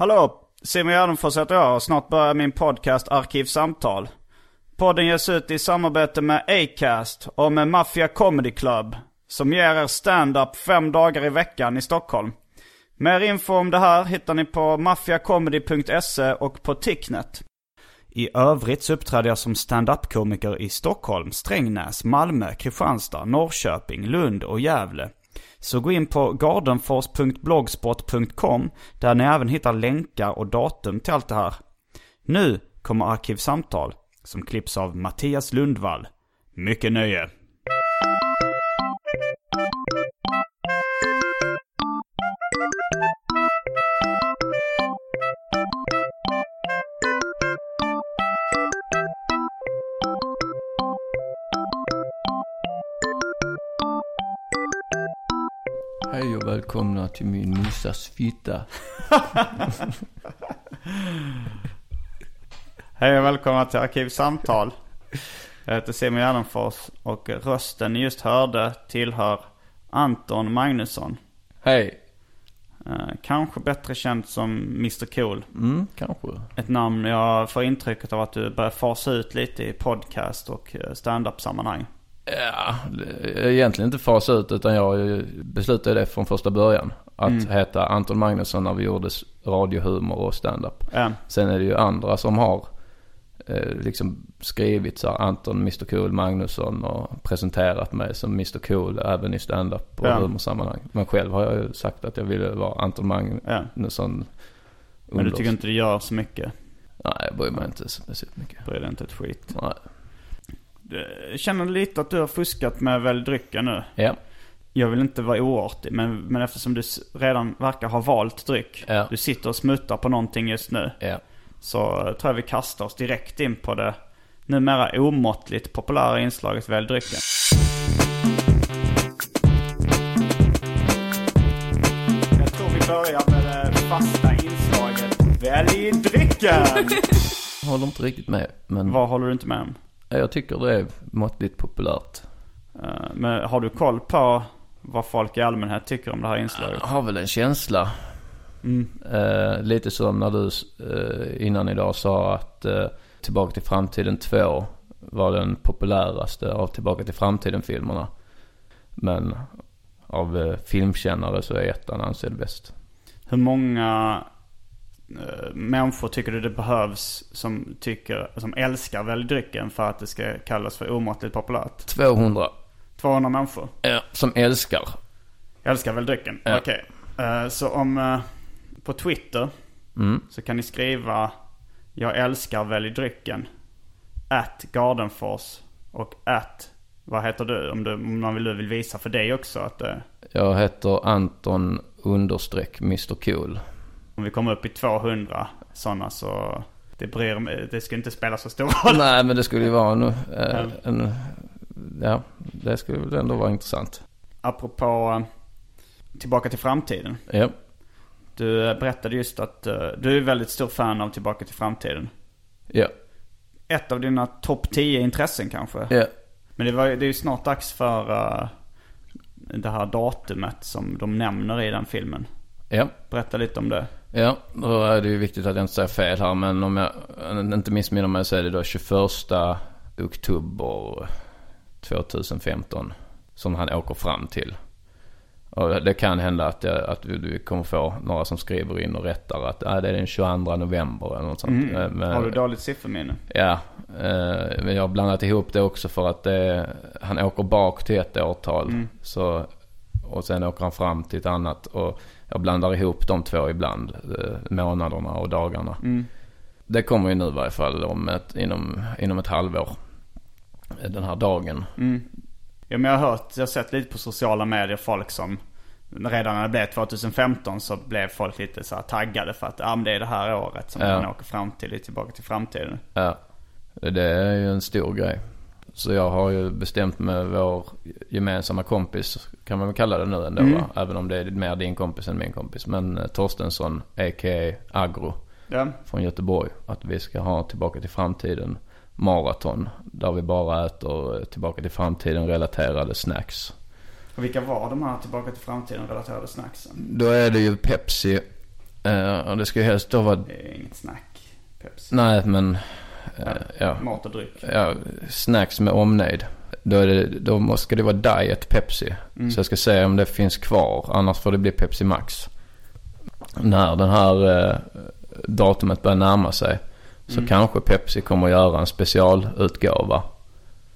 Hallå! Simon Gärdenfors heter jag och snart börjar min podcast Arkivsamtal. Podden ges ut i samarbete med Acast och med Mafia Comedy Club. Som ger er stand-up fem dagar i veckan i Stockholm. Mer info om det här hittar ni på maffiacomedy.se och på Ticknet. I övrigt så uppträder jag som stand-up-komiker i Stockholm, Strängnäs, Malmö, Kristianstad, Norrköping, Lund och Gävle. Så gå in på gardenfors.blogspot.com där ni även hittar länkar och datum till allt det här. Nu kommer Arkivsamtal som klipps av Mattias Lundvall. Mycket nöje! Hej och välkomna till min mussas fitta. Hej och välkomna till Arkivsamtal. Jag heter Simon Gärdenfors och rösten ni just hörde tillhör Anton Magnusson. Hej. Eh, kanske bättre känd som Mr Cool. Mm, kanske. Ett namn jag får intrycket av att du börjar fasa ut lite i podcast och eh, stand-up sammanhang. Ja, egentligen inte fasa ut utan jag beslutade det från första början. Att heta Anton Magnusson när vi gjorde radiohumor och stand-up. Ja. Sen är det ju andra som har eh, liksom skrivit så här Anton Mr Cool Magnusson och presenterat mig som Mr Cool även i stand-up och Ja. humorsammanhang. Men själv har jag ju sagt att jag ville vara Anton Magnusson. Men du tycker inte det gör så mycket? Nej, jag bryr mig inte speciellt mycket. Bryr dig inte ett skit? Nej. Jag känner lite att du har fuskat med välj drycken nu. Ja. Jag vill inte vara oartig men, men eftersom du redan verkar ha valt dryck. Ja. Du sitter och smuttar på någonting just nu. Ja. Så eh, tror jag vi kastar oss direkt in på det numera omåttligt populära inslaget Välj drycken. Jag tror vi börjar med det fasta inslaget Välj drycken! Håller inte riktigt med. Men Vad håller du inte med om? Jag tycker det är måttligt populärt. Eh, Men har du koll på vad folk i allmänhet tycker om det här inslaget? Jag har väl en känsla. Eh, lite som när du eh, innan idag sa att eh, Tillbaka till framtiden 2 var den populäraste av Tillbaka till framtiden-filmerna. Men av eh, filmkännare så är ettan ansedd bäst. Hur många människor tycker du det behövs som, tycker, som älskar Välj drycken för att det ska kallas för omåttligt populärt? 200. 200 människor Ja, som älskar. älskar Välj drycken? Ja. Okej. Eh, så om eh, på Twitter Mm. så kan ni skriva Jag älskar Välj drycken. At Gardenfors och at vad heter du? Om, du, om man vill, vill visa för dig också att eh, Jag heter Anton understreck Mr Cool. Om vi kommer upp i 200 sådana så det, bryr, mig- det ska inte spela så stor roll. Nej men det skulle ju vara en, eh, en ja det skulle väl ändå vara intressant. Apropå eh, Tillbaka till framtiden. Ja. Du eh, berättade just att du är väldigt stor fan av Tillbaka till framtiden. Ja. Ett av dina topp 10 intressen kanske. Ja. Men det, var, det är ju snart dags för det här datumet som de nämner i den filmen. Ja. Berätta lite om det. Ja, då är det ju viktigt att jag inte säger fel här. Men om jag inte missminner mig så är det då 21 oktober 2015 som han åker fram till. Och det kan hända att, jag, att vi, kommer få några som skriver in och rättar att äh, det är den 22 november eller något sånt. Eh, Men, Har du dåligt sifferminne? Ja, eh, men jag har blandat ihop det också för att det, han åker bak till ett årtal. Så, och sen åker han fram till ett annat. Och jag blandar ihop de två ibland. eh, Månaderna och dagarna. Det kommer ju nu i varje fall om ett, inom, inom ett halvår. eh, Den här dagen. Ja men jag har hört, jag har sett lite på sociala medier folk som Redan när det blev 2015 så blev folk lite så här taggade för att ja, men det är det här året som Ja. man åker fram till, lite tillbaka till framtiden. Ja, det är ju en stor grej. Så jag har ju bestämt med vår gemensamma kompis, kan man väl kalla det nu ändå va? Även om det är mer din kompis än min kompis. Men eh, Torstensson, a.k.a. Agro Ja, från Göteborg. Att vi ska ha Tillbaka till framtiden maraton. Där vi bara äter eh, Tillbaka till framtiden relaterade snacks. och vilka var de här tillbaka till framtiden relaterade snacksen? Då är det ju Pepsi. eh, Och det ska ju helst då vara, Det är inget snack. Pepsi. nej men, ja. Mat och dryck. ja, snacks med omnejd. Då, är det, då måste, det vara Diet Pepsi. Så jag ska se om det finns kvar. Annars får det bli Pepsi Max. När den här eh, datumet börjar närma sig. Så kanske Pepsi kommer att göra en specialutgåva.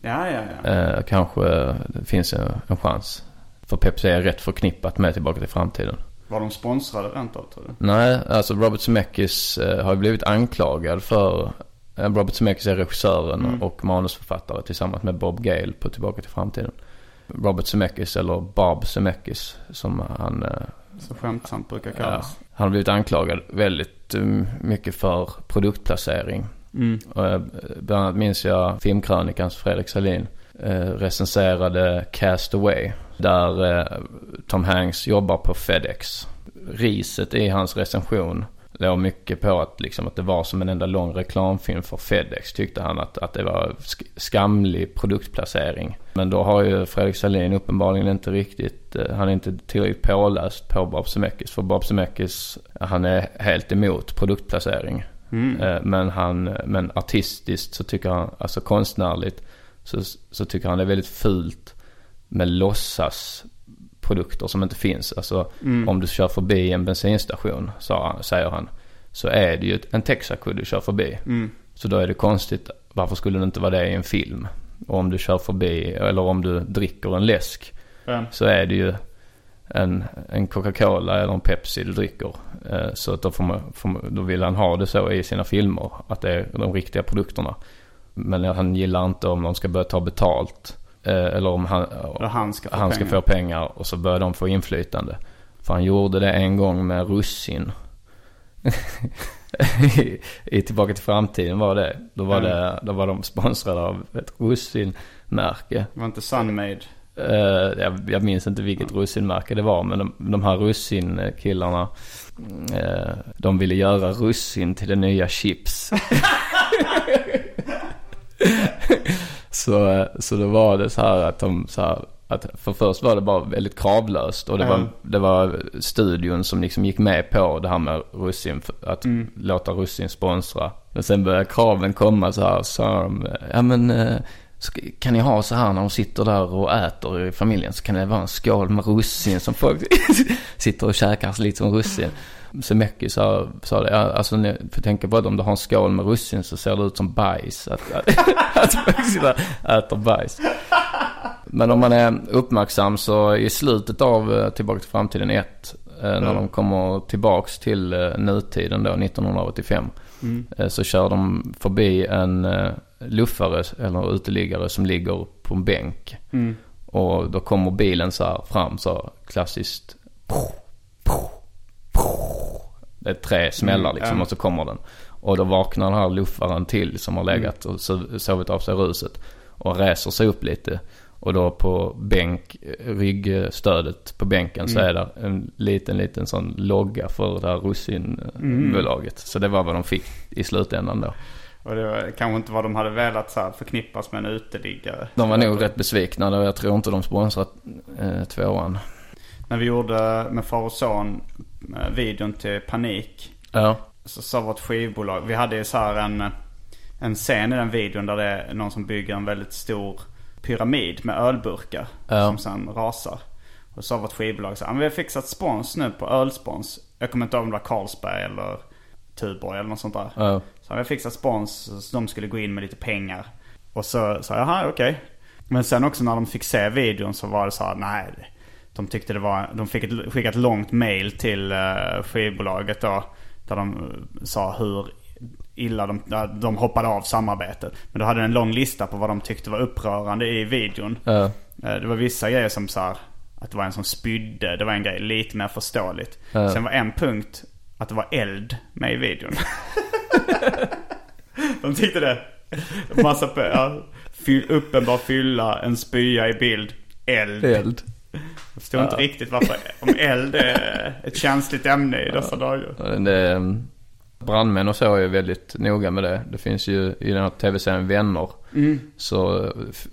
Ja, ja, ja. Eh, kanske det finns en, en chans. För Pepsi är rätt förknippat med Tillbaka till framtiden. Var de sponsrade rent av tror du? Nej, alltså Robert Zemeckis eh, har blivit anklagad för... Eh, Robert Zemeckis är regissören och manusförfattare tillsammans med Bob Gale på Tillbaka till framtiden. Robert Zemeckis, eller Bob Zemeckis som han... Eh, Så skämtsamt brukar ja, kallas. han har blivit anklagad väldigt eh, mycket för produktplacering. Eh, bland annat minns jag filmkrönikans Fredrik Salin recenserade Cast Away. Där Tom Hanks jobbar på FedEx. Riset i hans recension låg mycket på att, liksom, att det var som en enda lång reklamfilm för FedEx. Tyckte han att, att det var sk- skamlig produktplacering. Men då har ju Fredrik Salin uppenbarligen inte riktigt, eh, han är inte tillräckligt påläst på Bob Zemeckis. För Bob Zemeckis, han är helt emot produktplacering. Eh, Men han, men artistiskt så tycker han, alltså konstnärligt, så, så tycker han det är väldigt fult med låtsas produkter som inte finns. Alltså om du kör förbi en bensinstation, han, säger han, så är det ju en Texaco du kör förbi. Så då är det konstigt, varför skulle det inte vara det i en film? Och om du kör förbi, eller om du dricker en läsk, Ja. så är det ju en, en Coca-Cola eller en Pepsi du dricker. Eh, Så att då, får man, får man, då vill han ha det så i sina filmer. Att det är de riktiga produkterna. Men han gillar inte om de ska börja ta betalt. Eh, Eller om han, han ska få han ska pengar. få pengar och så börjar de få inflytande. För han gjorde det en gång med russin. I, I Tillbaka till framtiden var det. Då var, det, då var de sponsrade av ett russinmärke. Det var inte Sunmade. Eh, jag, jag minns inte vilket russinmärke det var men de, de här russinkillarna uh, de ville göra russin till det nya chips. så, så då var det så här att de så här, att för först var det bara väldigt kravlöst och det, var, Mm. det var studion som liksom gick med på det här med russin, att låta russin sponsra. Men sen började kraven komma så här, så de, ja men eh, Kan ni ha så här när de sitter där och äter i familjen så kan det vara en skål med russin som folk sitter och käkar lite som russin. Semeki sa, sa det, alltså ni får tänka på att om du har en skål med russin så ser det ut som bajs. Att, att, att äter bajs. Men om man är uppmärksam så i slutet av eh, Tillbaka till framtiden 1, när de kommer tillbaks till eh, nutiden då, 1985. eh, Så kör de förbi en eh, luffare eller uteliggare som ligger på en bänk. Och då kommer bilen så här fram så här, klassiskt. Det är tre smällar liksom och så kommer den. Och då vaknar den här luffaren till som har legat och sov- sovit av sig ruset. Och reser sig upp lite. Och då på bänk, ryggstödet på bänken så är det en liten, liten sån logga för det här russinbolaget. Så det var vad de fick i slutändan då. Och det var kanske inte vad de hade velat så här förknippas med en uteliggare. De var nog rätt besvikna och jag tror inte de sponsrat eh, tvåan. När vi gjorde med far och son eh, videon till Panik. Ja. Så sa vårt skivbolag, vi hade ju så här en, en scen i den videon där det är någon som bygger en väldigt stor pyramid med ölburkar. Ja. Som sen rasar. Och så sa vårt skivbolag så här, "Men vi har fixat spons nu på ölspons. Jag kommer inte ihåg om det var Carlsberg eller Tuborg eller något sånt där. Ja. Så vi har fixat spons så de skulle gå in med lite pengar. Och så sa jag, jaha okej. Men sen också när de fick se videon så var det så här, nej. De tyckte det var, de fick ett, skicka ett långt mail till uh, skivbolaget då. Där de eh, sa hur illa de, de hoppade av samarbetet. Men då hade de en lång lista på vad de tyckte var upprörande i videon. Eh, Det var vissa grejer som så här, att det var en som spydde. Det var en grej lite mer förståeligt. Ja. Sen var en punkt att det var eld med i videon. De tyckte det. Massa ja, fyll, uppenbar fylla, en spya i bild, eld. Eld. Jag förstår inte riktigt varför, om eld är ett känsligt ämne i dessa dagar. Det, mm, brandmän och så är väldigt noga med det. Det finns ju i den här tv-serien Vänner. Så F-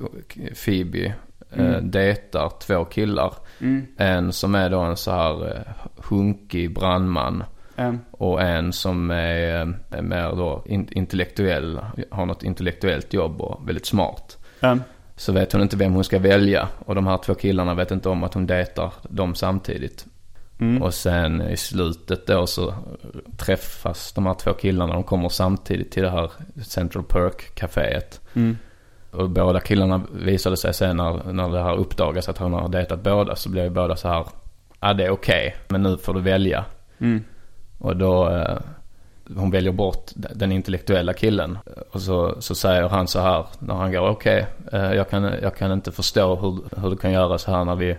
Phoebe eh, dejtar två killar. En som är då en så här eh, hunkig brandman. Mm. Och en som är, är mer då in, intellektuell, har något intellektuellt jobb och väldigt smart. Mm. Så vet hon inte vem hon ska välja. Och de här två killarna vet inte om att hon dejtar dem samtidigt. Och sen i slutet då så träffas de här två killarna. De kommer samtidigt till det här Central Perk caféet. Och båda killarna visade sig sen när, när det här uppdagas att hon har dejtat båda. Så blir ju båda så här. Ja det är okej. men nu får du välja. Och då. Eh, hon väljer bort den intellektuella killen. Och så, så säger han så här när han går. Okej, eh, jag, kan, jag kan inte förstå hur, hur du kan göra så här när vi.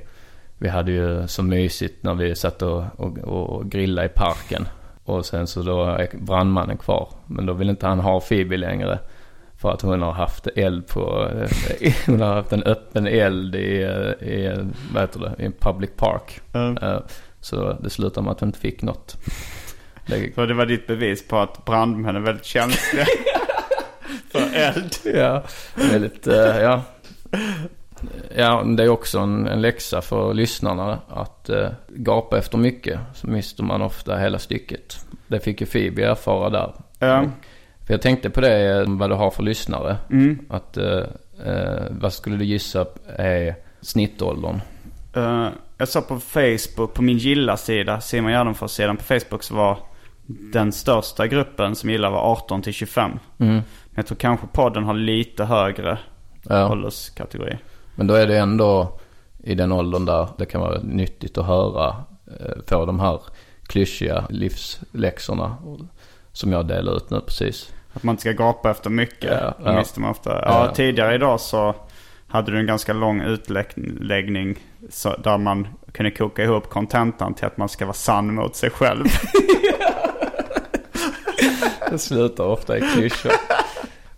Vi hade ju så mysigt när vi satt och, och, och grillade i parken. Och sen så då är brandmannen kvar. Men då vill inte han ha Phoebe längre. För att hon har haft eld på, eh, hon har haft en öppen eld i, i vad heter det, i en public park. Mm. Så det slutar med att hon inte fick något. Det, Så det var ditt bevis på att brandmän är väldigt känsliga för eld. ja, väldigt, eh, ja. Ja, det är också en, en läxa för lyssnarna att uh, gapa efter mycket. Så mister man ofta hela stycket. Det fick ju Phoebe erfara där. Ja. För jag tänkte på det, eh, vad du har för lyssnare. Mm. Att, eh, eh, vad skulle du gissa är snittåldern? Eh, jag sa på Facebook, på min gilla-sida, Simon Gärdenfors-sidan på Facebook så var den största gruppen som gillar var 18 till 25. Mm. Men jag tror kanske podden har lite högre Ja. ålderskategori. Men då är det ändå i den åldern där det kan vara nyttigt att höra, eh, få de här klyschiga livsläxorna som jag delar ut nu precis. Att man inte ska gapa efter mycket. Ja, ja. visste man ofta. Ja, Ja. tidigare idag så hade du en ganska lång utläggning så, där man kunde koka ihop kontentan till att man ska vara sann mot sig själv. Det slutar ofta i klyschor.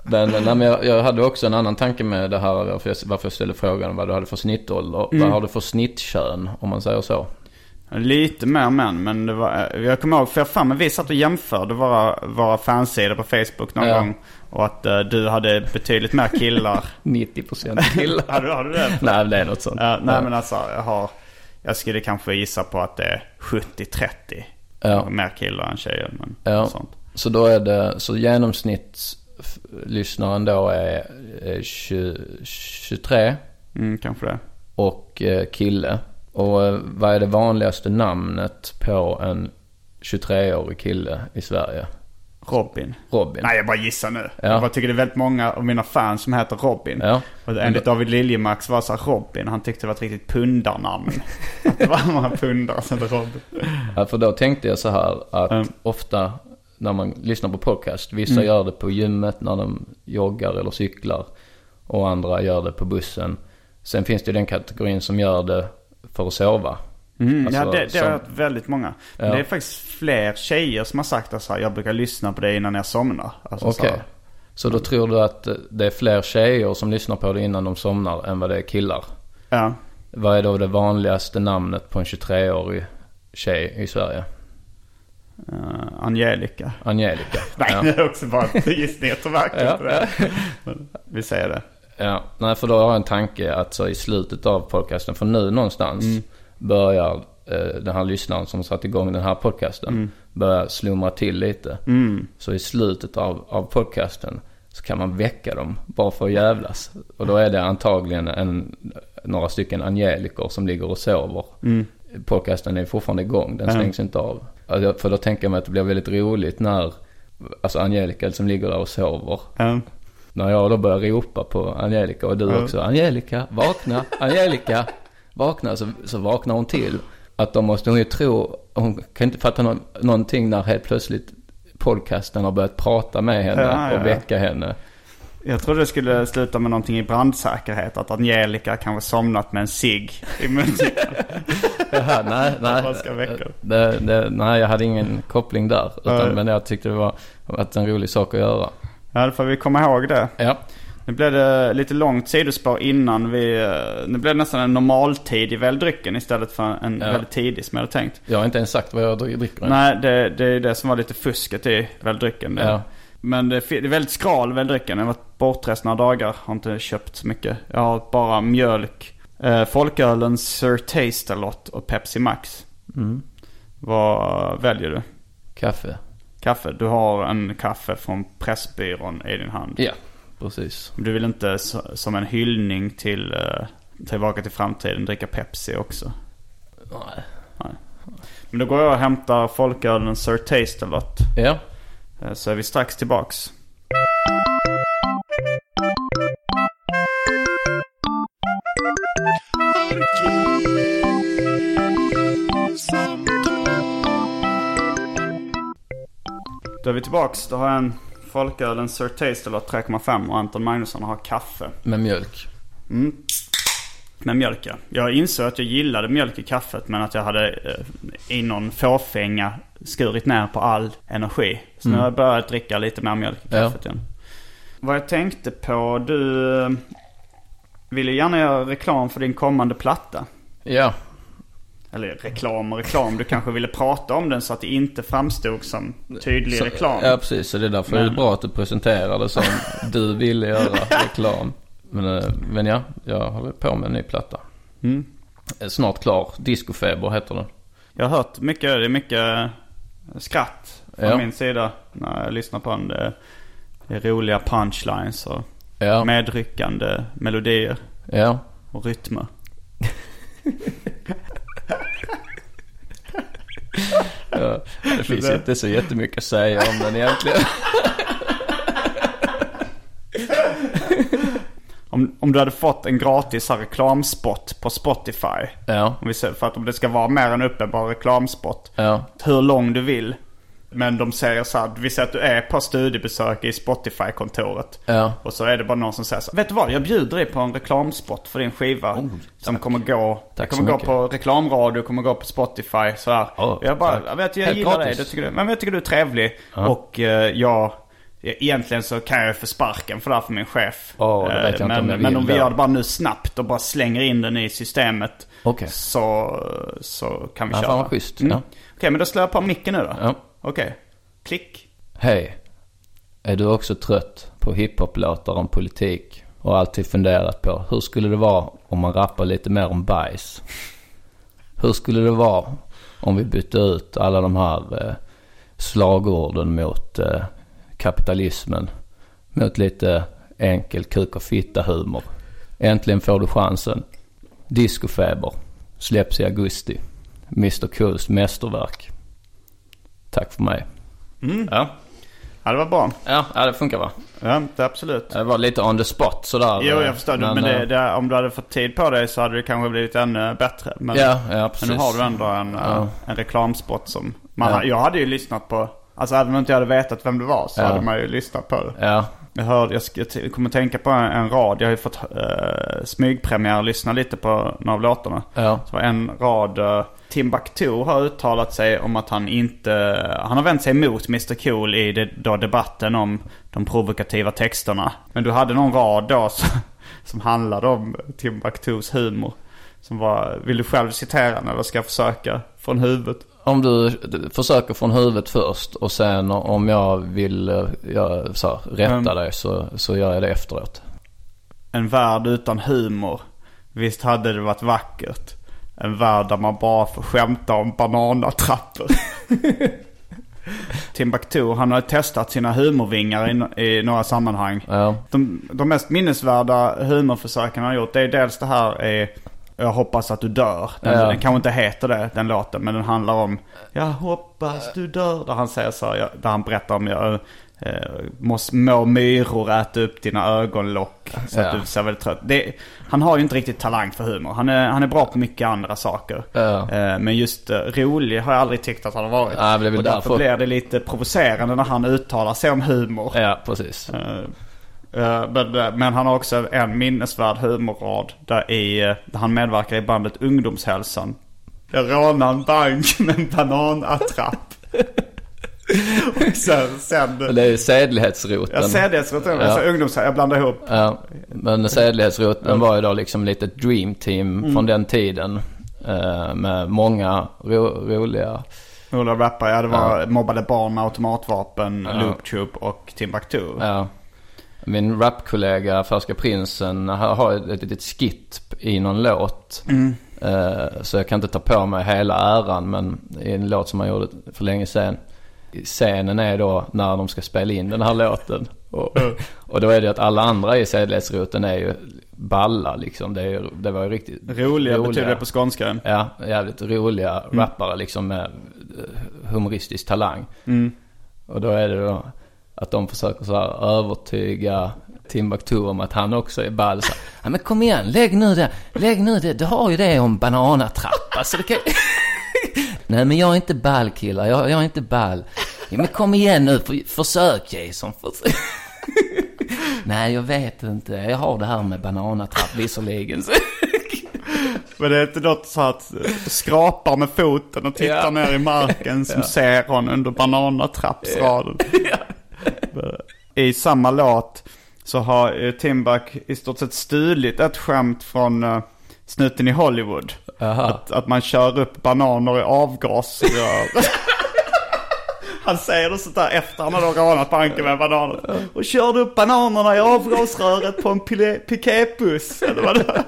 Men, nej, men jag, jag hade också en annan tanke med det här varför jag, varför jag ställde frågan vad du hade för snittålder. Vad har du för snittkön om man säger så? Lite mer män, men det var, jag kommer ihåg, för jag fan, men vi satt och jämförde våra, våra fansidor på Facebook någon Ja. gång. Och att eh, du hade betydligt mer killar. 90% killar. har, du, har du det? nej det är något sånt. Ja, nej men alltså, jag har, jag skulle kanske gissa på att det är 70-30. Ja. Mer killar än tjejer, men Ja. sånt. Så då är det, så genomsnittslyssnaren då är, är 20, 23 Mm, kanske det. och eh, kille. Och eh, vad är det vanligaste namnet på en 23-årig kille i Sverige? Robin. Robin. Nej, jag bara gissar nu. Ja. Jag bara tycker det är väldigt många av mina fans som heter Robin. Ja. Och enligt David Liljemark så var det så här Robin. Han tyckte det var ett riktigt pundarnamn. att det var många pundare som hette Robin. Ja, för då tänkte jag så här att Mm. ofta när man lyssnar på podcast, vissa gör det på gymmet när de joggar eller cyklar och andra gör det på bussen. Sen finns det ju den kategorin som gör det för att sova. Mm, Alltså, ja, det, det har jag hört väldigt många. Men Ja. det är faktiskt fler tjejer som har sagt att så här, jag brukar lyssna på det innan jag somnar. Alltså, så Okej. här. Så då tror du att det är fler tjejer som lyssnar på det innan de somnar än vad det är killar? Ja. Vad är då det vanligaste namnet på en 23-årig tjej i Sverige? Uh, Angelica. Angelica. Nej, Ja. det är också bara en gissning. Jag tror verkligen Ja, det. Men vi säger det. Ja, nej för då har jag en tanke att så i slutet av podcasten, för nu någonstans börjar eh, den här lyssnaren som satt igång den här podcasten börja slumra till lite. Så i slutet av, av podcasten så kan man väcka dem bara för att jävlas. Och då är det antagligen en, några stycken angelikor som ligger och sover. Mm. Podcasten är fortfarande igång, den Mm. stängs inte av. Alltså, För då tänker jag mig att det blir väldigt roligt när, alltså Angelica som ligger där och sover. Ja. När jag då börjar ropa på Angelica och du Ja. också. Angelica, vakna! Angelica, vakna! Så, så vaknar hon till. Att då måste hon ju tro, hon kan inte fatta någon, någonting när helt plötsligt podcasten har börjat prata med henne ja, och ja. väcka henne. Jag trodde det skulle sluta med någonting i brandsäkerhet. Att Angelica kanske somnat med en cigg i mungipan. Jaha, nej, nej. Det, det, nej, jag hade ingen koppling där. Utan, Nej. men jag tyckte det var att en rolig sak att göra. Ja, då får vi komma ihåg det. Ja, Nu blev det lite långt sidospår innan vi... eh, Nu blev det nästan en normaltid i väldrycken istället för en Ja. väldigt tidig som jag hade tänkt. jag har inte ens sagt vad jag dricker. Nej, det, det är det som var lite fusket i väldrycken. Ja. Men det, är väldigt skral väldrycken. Jag har varit bortrest några dagar. Har inte köpt så mycket. Jag har bara mjölk. Eh, folkölen Sir Taste-A-Lot och Pepsi Max. Mm. Vad väljer du? Kaffe. Kaffe? Du har en kaffe från Pressbyrån i din hand. Ja, precis. Du vill inte som en hyllning till uh, Tillbaka till framtiden dricka Pepsi också? Nej. Men då går jag och hämtar folkölen Sir Taste-A-Lot. Ja, Eh, Så är vi strax tillbaks. Då är vi tillbaks. Då har jag en folkölen Sir Taste-A-Lot 3,5 och Anton Magnusson har kaffe. med mjölk. Med mjölk ja. Jag insåg att jag gillade mjölk i kaffet men att jag hade eh, i någon fåfänga skurit ner på all energi. Så nu har jag börjat dricka lite mer mjölk i Ja. kaffet igen. Vad jag tänkte på, du eh, ville gärna göra reklam för din kommande platta. Ja, Eller reklam och reklam, du kanske ville prata om den så att det inte framstod som tydlig så, reklam. ja precis. Så det är därför Men- det är bra att du presenterar det som du ville göra reklam. Men, eh, men ja, jag håller på med en ny platta. Mm. Eh, Snart klar. Discofeber heter den. Jag har hört mycket, det är mycket skratt från Ja. min sida när jag lyssnar på den. Det det är roliga punchlines och Ja, medryckande melodier ja. och rytmer. ja. Det finns inte så jättemycket att säga om den egentligen. Om, om du hade fått en gratis här reklamspot på Spotify. Ja, Om vi säger, för att om det ska vara mer än uppenbar reklamspot. ja, Hur lång du vill. Men de säger så här, vi säger att du är på studiebesök i Spotify-kontoret. ja. Och så är det bara någon som säger så här, Vet du vad? Jag bjuder dig på en reklamspot för din skiva. Oh, som kommer gå, Tack kommer gå mycket. på reklamradio, kommer gå på Spotify. Så här. Oh, jag bara, tack. jag vet jag Helt gillar gratis. dig. Det tycker du. Men jag tycker du är trevlig. Och eh, jag, egentligen så kan jag få sparken för det här för min chef. Inte men, om men vill om vi gör det bara nu snabbt och bara slänger in den i systemet. Okej. Så, så kan vi Ja, köra. fan vad schysst. Mm. Ja. Okej, men då slår jag på micken nu då. Ja. Okej. Klick. Hej. Är du också trött på hiphop-låtar om politik och alltid funderat på hur skulle det vara om man rappar lite mer om bajs? Hur skulle det vara om vi bytte ut alla de här eh, slagorden mot eh, kapitalismen mot lite enkel kuk och fitta humor? Äntligen får du chansen. Discofeber släpps i augusti. Mr Cools mästerverk. Tack för mig. Ja. Ja, det var bra. Ja, ja, det funkar va? Ja, det absolut. Det var lite on the spot sådär. Jo, eh, jag förstår. Men, det, eh, det, om du hade fått tid på dig så hade det kanske blivit ännu bättre. Men, Ja, ja precis. men nu har du ändå en, Ja. eh, en reklamspot som... Man, Ja. Jag hade ju lyssnat på... Alltså även om inte jag hade vetat vem det var så Ja. hade man ju lyssnat på det. Ja, Jag, hörde, jag, jag kommer tänka på en, en rad. Jag har ju fått uh, smygpremiär lyssna lite på några av låtarna. ja, Så var en rad. Uh, Timbuktu har uttalat sig om att han inte... Han har vänt sig emot Mr Cool i det, då debatten om de provokativa texterna. Men du hade någon rad då som, som handlade om Timbuktus humor. Som var... Vill du själv citera den eller ska jag försöka från huvudet? Om du försöker från huvudet först och sen om jag vill eh, jag, så, här, rätta Mm. dig så, så gör jag det efteråt. En värld utan humor. Visst hade det varit vackert. En värld där man bara får skämta om bananatrappor. Timbuktu, han har testat sina humorvingar i, i några sammanhang. Ja. De, de mest minnesvärda humorförsöken han har gjort, det är dels det här är Jag hoppas att du dör. Den, Ja. den kanske inte heter det, den låten, men den handlar om Jag hoppas du dör. Där han säger så, där han berättar om jag eh, måste må myror äta upp dina ögonlock. Så att Ja. du ser väldigt trött. Det, han har ju inte riktigt talang för humor. Han är, han är bra på mycket andra saker. Ja. Eh, men just eh, rolig har jag aldrig tyckt att han har varit. Men det Och därför därför- blir det lite provocerande när han uttalar sig om humor. Ja, precis. Eh, eh, men, eh, han har också en minnesvärd humorrad där, i, eh, där han medverkar i bandet Ungdomshälsan. Jag rånar en bank med en bananattrapp. Och sen, sen Det är ju sedlighetsroten. att jag Ja. ja. ungdomshälsan, jag blandar ihop. Ja, men sedlighetsroten var ju då liksom lite dream team Mm. från den tiden. eh, med många ro- roliga. Roliga rappare, ja det var mobbade barn med automatvapen, Ja. Loop Troop och Timbuktu. Ja. Min rapkollega Färska Prinsen har ett litet skit i någon låt. Mm. Eh, så jag kan inte ta på mig hela äran men i en låt som han gjorde för länge sedan. Scenen är då när de ska spela in den här låten. Och, och då är det att alla andra i sedlighetsroten är ju balla liksom. Det, är, det var ju riktigt Roliga, betyder det på skånska. Ja, jävligt roliga rappare liksom med eh, humoristisk talang. Mm. Och då är det då att de försöker så här övertyga Timbuktu om att han också är ball. Så ja men kom igen, lägg nu det, lägg nu det, du har ju det om bananatrapp. Alltså det kan... Nej men jag är inte ball killar, jag, jag är inte ball. Ja, men kom igen nu, för, försök Jason. Försök. Nej jag vet inte, jag har det här med bananatrapp visserligen. Men det är inte något så att skrapar med foten och tittar Ja. ner i marken som ser hon under bananatrappsraden. I samma låt så har eh, Timbuk i stort sett stulit ett skämt från uh, Snuten i Hollywood. Att, att man kör upp bananer i avgasrör. Han säger det sånt där efter han har då rånat banken med bananer. Och körde upp bananerna i avgasröret på en piketbuss. Eller vad det var.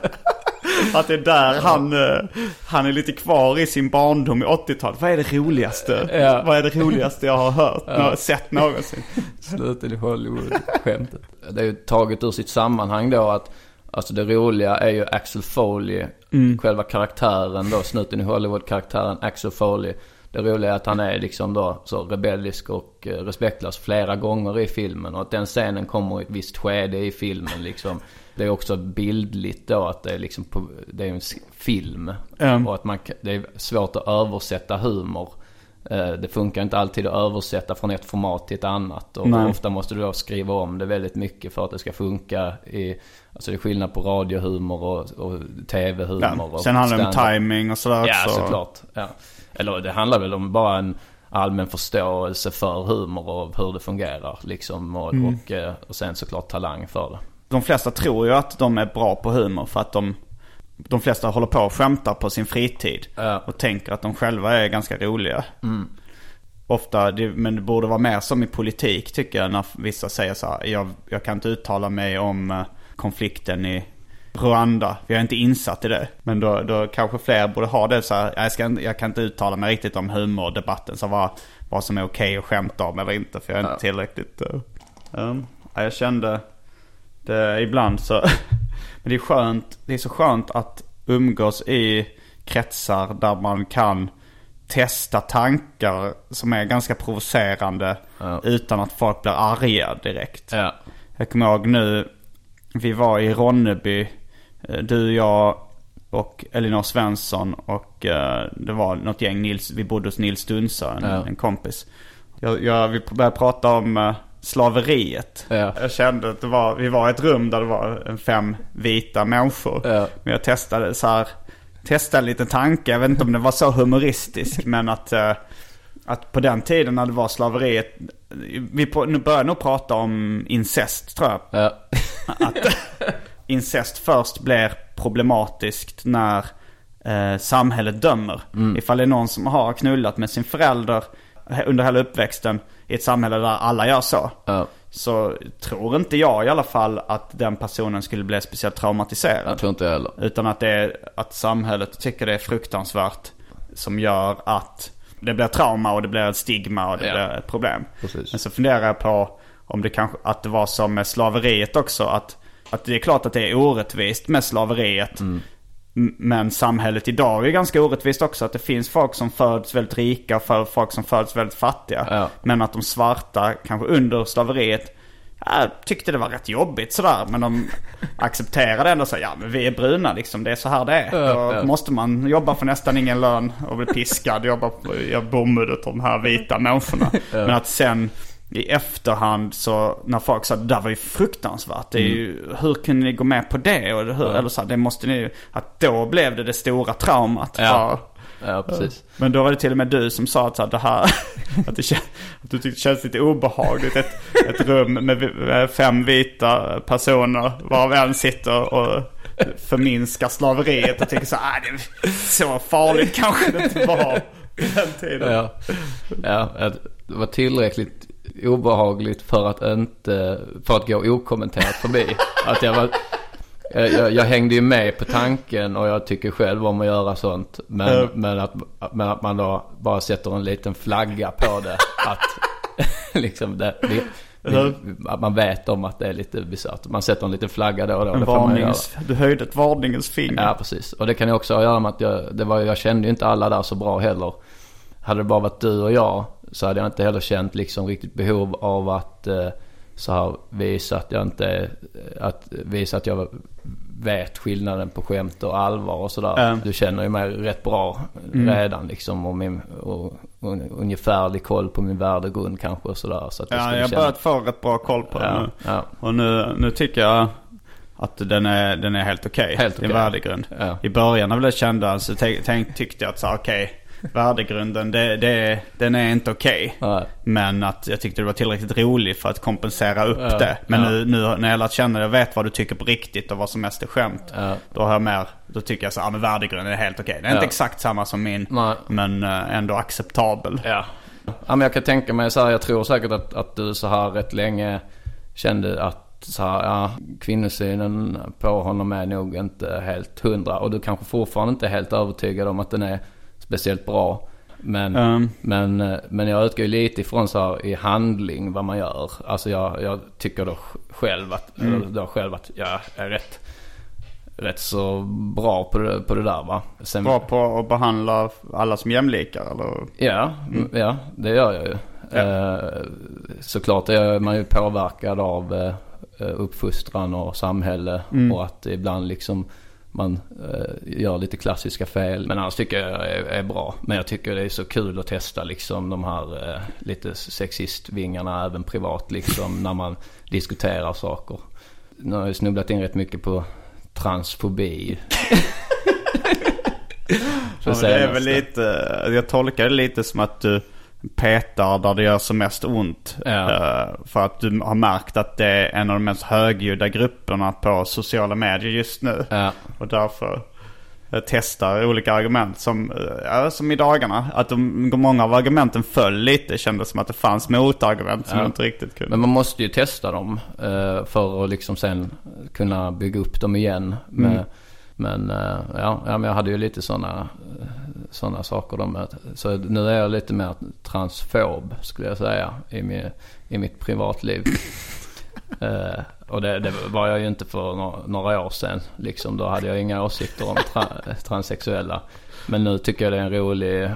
Att det är där han, eh, han är lite kvar i sin barndom i 80-talet. Vad är det roligaste? Ja. Vad är det roligaste jag har hört, nå- sett någonsin? Slutet i Hollywood-skämtet. Det är ju taget ur sitt sammanhang då att Alltså det roliga är ju Axel Foley, själva karaktären då, snuten i Hollywood-karaktären Axel Foley. Det roliga är att han är liksom då så rebellisk och eh, respektlös flera gånger i filmen. Och att den scenen kommer i ett visst skede i filmen liksom. Det är också bildligt då att det är liksom på, det är en film. Mm. Och att man, det är svårt att översätta humor. Eh, Det funkar inte alltid att översätta från ett format till ett annat. Och Nej. ofta måste du då skriva om det väldigt mycket för att det ska funka i... Alltså det är skillnad på radiohumor och, och tv-humor. Ja. och Sen handlar det om timing och sådär Ja, också. såklart. Ja. Eller det handlar väl om bara en allmän förståelse för humor och hur det fungerar. Liksom. Och, Mm. och, eh, och sen såklart talang för det. De flesta tror ju att de är bra på humor för att de, de flesta håller på och skämtar på sin fritid. Ja. Och tänker att de själva är ganska roliga. Ofta, det, men det borde vara mer som i politik tycker jag när vissa säger så här, jag, jag kan inte uttala mig om eh, konflikten i Rwanda. Vi är inte insatt i det. Men då, då kanske fler borde ha det så här, jag, ska, jag kan inte uttala mig riktigt om humordebatten. Så vad, vad som är okej att skämta om eller inte. För jag är inte tillräckligt... Uh, um, ja, jag kände det ibland så... men det är skönt, det är så skönt att umgås i kretsar där man kan testa tankar som är ganska provocerande Ja. utan att folk blir arga direkt. Ja. Jag kommer ihåg nu, vi var i Ronneby, eh, du, jag och Elinor Svensson och eh, det var något gäng, Nils, vi bodde hos Nils Dunsa, en, Ja. en kompis. Jag, jag, vi började prata om eh, slaveriet. Ja. Jag kände att det var, vi var i ett rum där det var fem vita människor. Ja. Men jag testade så här, testade en liten tanke, jag vet inte om det var så humoristisk men att eh, att på den tiden när det var slaveriet, vi börjar nog prata om incest tror jag. Ja. Att incest först blir problematiskt när eh, samhället dömer. Ifall det är någon som har knullat med sin förälder under hela uppväxten i ett samhälle där alla gör så. Ja. Så tror inte jag i alla fall att den personen skulle bli speciellt traumatiserad. Jag tror inte jag heller. Utan att det är att samhället tycker det är fruktansvärt som gör att det blir trauma och det blir ett stigma och det Ja. blir ett problem. Precis. Men så funderar jag på om det kanske, att det var som med slaveriet också. Att, att det är klart att det är orättvist med slaveriet. Mm. Men samhället idag är ganska orättvist också. Att det finns folk som föds väldigt rika och folk som föds väldigt fattiga. Ja. Men att de svarta, kanske under slaveriet, jag tyckte det var rätt jobbigt sådär. Men de accepterade ändå så ja men vi är bruna liksom, det är så här det är. Ja, Då ja. måste man jobba för nästan ingen lön och bli piskad, jobba på, göra bomull åt de här vita människorna. Men att sen i efterhand så när folk sa det där var ju fruktansvärt. Det är ju, hur kunde ni gå med på det? Och hur, Eller så här, det måste ni ju, att då blev det det stora traumat. Ja. Ja, precis. men då var det till och med du som sa att, så här, det här, att, det att du tyckte det känns lite obehagligt. Ett, ett rum med fem vita personer varav en sitter och förminskar slaveriet och tycker så här, "Ah, det är så farligt kanske det inte var på den tiden. Ja, ja, det var tillräckligt obehagligt för att inte, för att gå okommenterat förbi. Att jag var, jag, jag, hängde ju med på tanken och jag tycker själv om att göra sånt. Men, Ja. men, att, men att man då bara sätter en liten flagga på det. Att liksom det, vi, att man vet om att det är lite bisarrt. Man sätter en liten flagga då och då. En det varnings, du höjde ett varningens finger. Ja, precis. Och det kan ju också ha att göra med att jag, det var, jag kände ju inte alla där så bra heller. Hade det bara varit du och jag så hade jag inte heller känt liksom riktigt behov av att eh, så här visa att jag inte, att visa att jag vet skillnaden på skämt och allvar och sådär. Mm. Du känner ju mig rätt bra redan liksom och, min, och, och ungefärlig koll på min värdegrund kanske och sådär. Så att Ja, jag har börjat få rätt bra koll på det Ja, nu. ja. Och nu, nu tycker jag att den är, den är helt okej. Helt Din okej. värdegrund. Ja. I början av det kände jag så tänk, tänk, tyckte jag att så okej, värdegrunden det, det, den är inte okej. Nej. Men att jag tyckte det var tillräckligt roligt för att kompensera upp Ja, det. Men ja. nu, nu när jag lärt känna det och vet vad du tycker på riktigt och vad som mest är skämt. Ja. Då har jag mer, då tycker jag så ja men värdegrunden är helt okej. Den är Ja. inte exakt samma som min. Nej. Men eh, ändå acceptabel. Ja. ja men jag kan tänka mig så här, jag tror säkert att, att du så här rätt länge kände att så här, ja, kvinnosynen på honom är nog inte helt hundra. Och du kanske fortfarande inte är helt övertygad om att den är speciellt bra. Men, Mm. men, eh, men jag utgår lite ifrån så här i handling vad man gör. Alltså jag, jag tycker då själv att, eller då själv att jag är rätt, rätt så bra på det, på det där va. Sen, Bra på att behandla alla som jämlikar eller? Ja, ja det gör jag ju. Eh, såklart är man ju påverkad av eh, uppfostran och samhälle och att ibland liksom man eh, gör lite klassiska fel. Men annars tycker jag är, är bra. Men jag tycker det är så kul att testa liksom de här eh, lite sexistvingarna även privat liksom när man diskuterar saker. Nu har jag snubblat in rätt mycket på transfobi. Ja, men det är väl lite, jag tolkar det lite som att du petar där det gör som mest ont. Ja. Eh, för att du har märkt att det är en av de mest högljudda grupperna på sociala medier just nu. Ja. Och därför eh, testar olika argument som, ja, som i dagarna. Att de, många av argumenten föll lite. Det kändes som att det fanns motargument som Ja. inte riktigt kunde. Men man måste ju testa dem för att liksom sen kunna bygga upp dem igen. Med, Men ja, ja, men jag hade ju lite sådana såna saker då. Så nu är jag lite mer transfob skulle jag säga i, min, i mitt privatliv. Eh, och det, det var jag ju inte för några, några år sedan. Liksom, då hade jag inga åsikter om tra, transsexuella. Men nu tycker jag det är en rolig,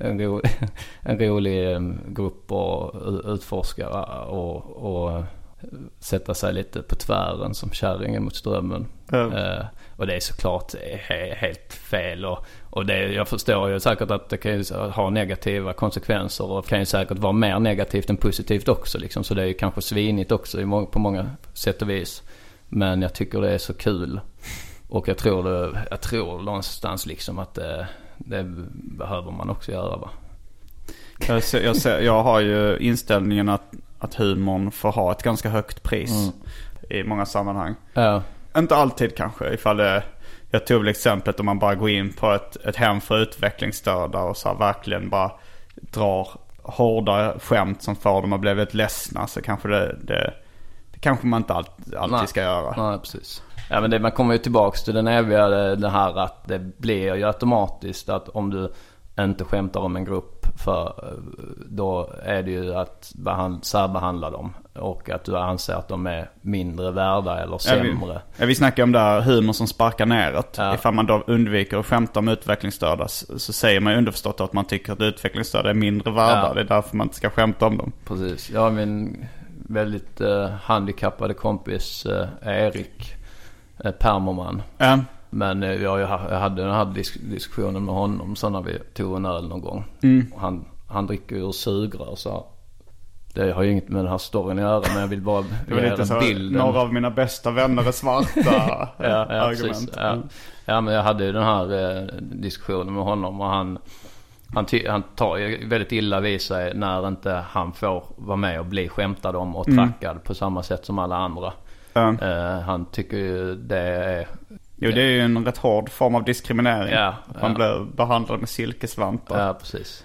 en rolig, en rolig grupp att utforska och, och sätta sig lite på tvären som kärringen mot strömmen. Ja. Eh, och det är såklart he- helt fel. Och, och det, jag förstår ju säkert att det kan ju ha negativa konsekvenser och kan ju säkert vara mer negativt än positivt också. Liksom. Så det är ju kanske svinigt också på många sätt och vis. Men jag tycker det är så kul. Och jag tror, det, jag tror någonstans liksom att det, det behöver man också göra va. Jag, ser, jag, ser, jag har ju inställningen att, att humorn får ha ett ganska högt pris. I många sammanhang. Ja, Inte alltid kanske ifall det Jag tog väl exemplet om man bara går in på ett, ett hem för utvecklingsstörda och så här verkligen bara drar hårda skämt som får dem att bli väldigt ledsna så kanske det, det, det kanske man inte alltid, alltid Nej. ska göra. Nej, precis. Ja, men det, man kommer ju tillbaks till den eviga, det, här att det blir ju automatiskt att om du, inte skämtar om en grupp. För då är det ju att behand, särbehandla dem. Och att du anser att de är mindre värda eller sämre. Ja, vi, ja, vi snackar om det här humor som sparkar neråt. Ja. Ifall man då undviker att skämta om utvecklingsstörda så, så säger man underförstått att man tycker att utvecklingsstörda är mindre värda. Ja. Det är därför man inte ska skämta om dem. Precis. Jag har min väldigt eh, handikappade kompis eh, Erik eh, Permoman. Ja. Men eh, jag, jag hade den här disk diskussionen med honom så när vi tog en öl någon gång. Mm. Han, han dricker ur sugrör så det har ju inget med den här storyn att göra men jag vill bara Det var lite så, bild. några av mina bästa vänner är svarta ja, ja, argument. precis. Ja. ja men jag hade ju den här eh, diskussionen med honom och han han, han tar ju väldigt illa vid sig när inte han får vara med och bli skämtad om och trackad på samma sätt som alla andra. Eh, han tycker ju det är... Jo, det är ju en rätt hård form av diskriminering. Ja, Att man blir behandlad med silkesvantar. Ja, precis.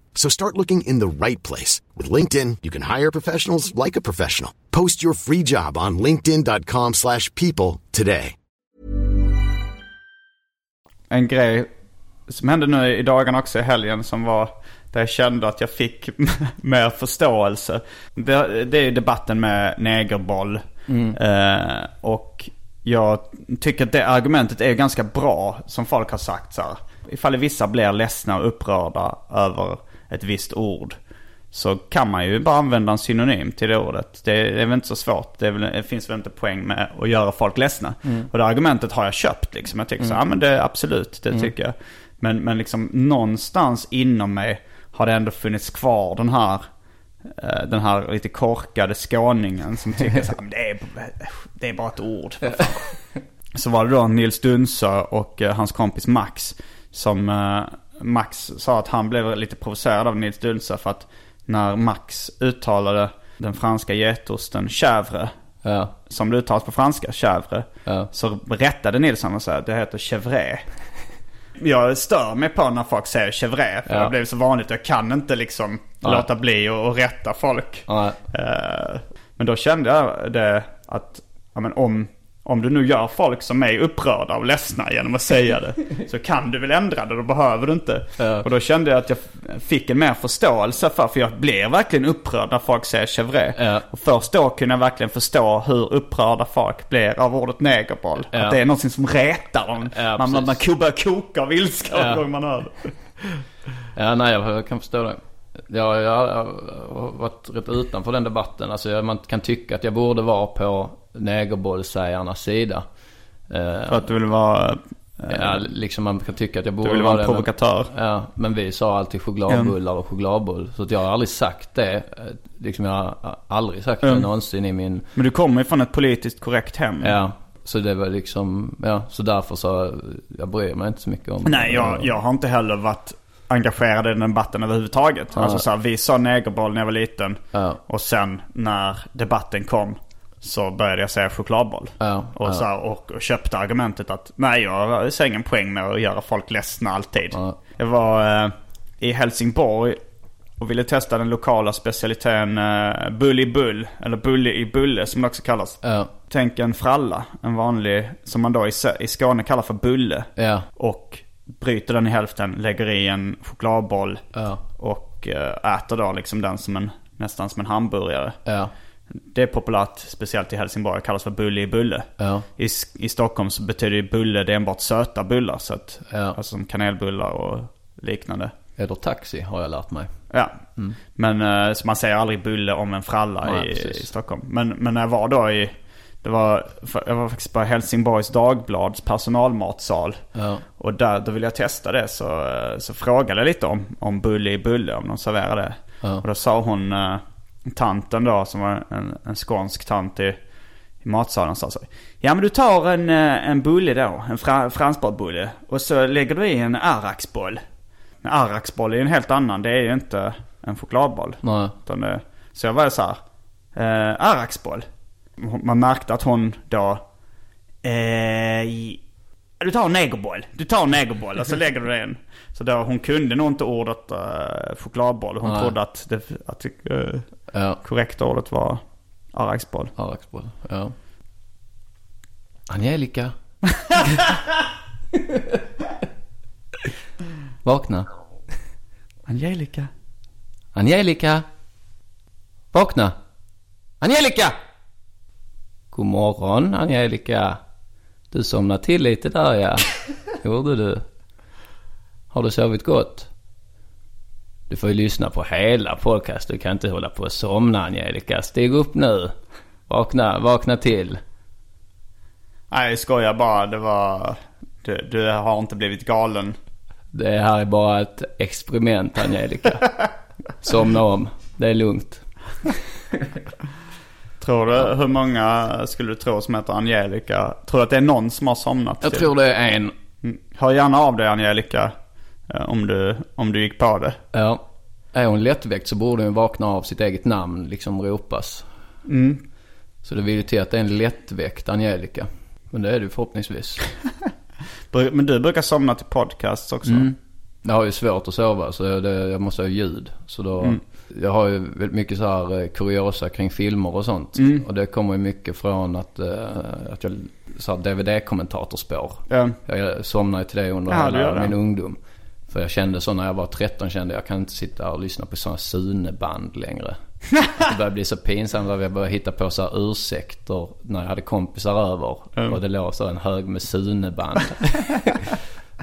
So start looking in the right place. With LinkedIn, you can hire professionals like a professional. Post your free job on linkedin.com slash people today. En grej som hände nu i dagarna också i helgen som var där jag kände att jag fick mer förståelse. Det, det är ju debatten med negerboll. Eh, och jag tycker att det argumentet är ganska bra som folk har sagt så här. Ifall vissa blir ledsna och upprörda över ett visst ord. Så kan man ju bara använda en synonym till det ordet. Det är väl inte så svårt. Det, är väl, det finns väl inte poäng med att göra folk ledsna. Och det argumentet har jag köpt liksom. Jag tycker så, ja men det är absolut, det tycker jag. Men, men liksom någonstans inom mig har det ändå funnits kvar den här eh, den här lite korkade skåningen som tycker så men det är, det är bara ett ord. vad fan." Så var det då Nils Dunsö och eh, hans kompis Max. Som eh, Max sa att han blev lite provocerad av Nils Dunsö för att när Max uttalade den franska getosten chèvre. Ja. Som det uttalas på franska, chèvre. Ja. Så rättade Nils honom och sa att det heter chèvre. Jag stör mig på när folk säger chèvre. För Ja. det blev så vanligt. Jag kan inte liksom Nej. låta bli och, och rätta folk. Eh, men då kände jag det att ja, men om, om du nu gör folk som mig upprörda och ledsna genom att säga det. så kan du väl ändra det, då behöver du inte. Ja. Och då kände jag att jag fick en mer förståelse för, för jag blir verkligen upprörd när folk säger chèvre. Ja. Och först då kunde jag verkligen förstå hur upprörda folk blir av ordet negerboll. Ja. Att det är något som retar dem. Ja, man, man, man börjar koka av ilska Ja. gång man hör det. Ja, nej jag kan förstå det. Ja, jag har varit rätt utanför den debatten. Alltså man kan tycka att jag borde vara på negerbollsägarnas sida. Eh, För att du vill vara... ja, liksom man kan tycka att jag borde Du vill vara en det, men- provokatör. Ja, men vi sa alltid chokladbullar och chokladboll. Så jag har aldrig sagt det. Eh, Liksom jag har aldrig sagt det Mm. någonsin i min... Men du kommer ju från ett politiskt korrekt hem. Ja, så det var liksom... Ja, så därför så... Jag bryr mig inte så mycket om... Nej, jag, jag har inte heller varit engagerad i den debatten överhuvudtaget. Alltså så här, vi sa negerboll när jag var liten. Ja. Och sen när debatten kom så började jag säga chokladboll. Ja, och, ja. Så här, och, och köpte argumentet att nej, jag ser ingen poäng med att göra folk ledsna alltid. Ja. Jag var eh, i Helsingborg och ville testa den lokala specialiteten uh, Bulle i Bull. Eller Bulle i Bulle som det också kallas. Ja. Tänk en fralla, en vanlig, som man då i, i Skåne kallar för bulle. Ja. Och bryter den i hälften, lägger i en chokladboll Ja. och eh, äter då liksom den som en, nästan som en hamburgare. Ja. Det är populärt, speciellt i Helsingborg, kallas för bulle i bulle. Ja. I, I Stockholm så betyder ju bulle det är enbart söta bullar. Så att. Alltså som kanelbullar och liknande. Eller taxi har jag lärt mig. Ja, men eh, så man säger aldrig bulle om en fralla Nej, i, i Stockholm. Men, men när jag var då i, det var, jag var faktiskt på Helsingborgs Dagblads personalmatsal. Ja. Och där, då ville jag testa det så, eh, så frågade jag lite om, om bulle i bulle, om de serverar det. Ja. Och då sa hon, eh, tanten då som var en, en skånsk tant i, i matsalen sa så. Ja men du tar en, eh, en bulle då, en fra, franskbrödbulle. Och så lägger du i en arraksboll. En arraksboll är ju en helt annan, det är ju inte en chokladboll. Nej. Utan så jag var så här, eh, arraksboll. Man märkte att hon då, eh, i- du tar en negerboll. Du tar en negerboll och så lägger du den. Så då, hon kunde nog inte ordet eh, chokladboll. Hon Nej. trodde att det att, det, eh, Ja. korrekta ordet var arraksboll. Arraksboll. Ja. Angelica. Vakna. Angelica. Angelica. Vakna. Angelica! God morgon Angelica. Du somnade till lite där ja. Gjorde du. Har du sovit gott? Du får ju lyssna på hela podcast. Du kan inte hålla på och somna Angelica. Stig upp nu. Vakna, vakna till. Nej, jag skojar bara. Det var... Du, du har inte blivit galen. Det här är bara ett experiment Angelica. Somna om. Det är lugnt. Tror du, hur många skulle du tro som heter Angelica? Tror du att det är någon som har somnat? Jag till? tror det är en. Mm. Hör gärna av dig Angelica. eh, Om du, om du gick på det. Ja. Är hon lättväckt så borde hon vakna av sitt eget namn, liksom ropas. Så det vill ju till att det är en lättväckt Angelica. Men det är det förhoppningsvis. Men du brukar somna till podcasts också? Mm. Jag har ju svårt att sova så det, jag måste ha ljud. Så då, jag har ju väldigt mycket så här eh, kuriosa kring filmer och sånt. Och det kommer ju mycket från att, eh, att jag, så DVD-kommentatorspår. Ja. Jag somnade till det under Ja, hela det. min ungdom. För jag kände så när jag var 13 kände jag kan inte sitta och lyssna på sådana Sune-band längre. det började bli så pinsamt att jag började hitta på så här ursäkter när jag hade kompisar över. Och det låg så en hög med Sune-band.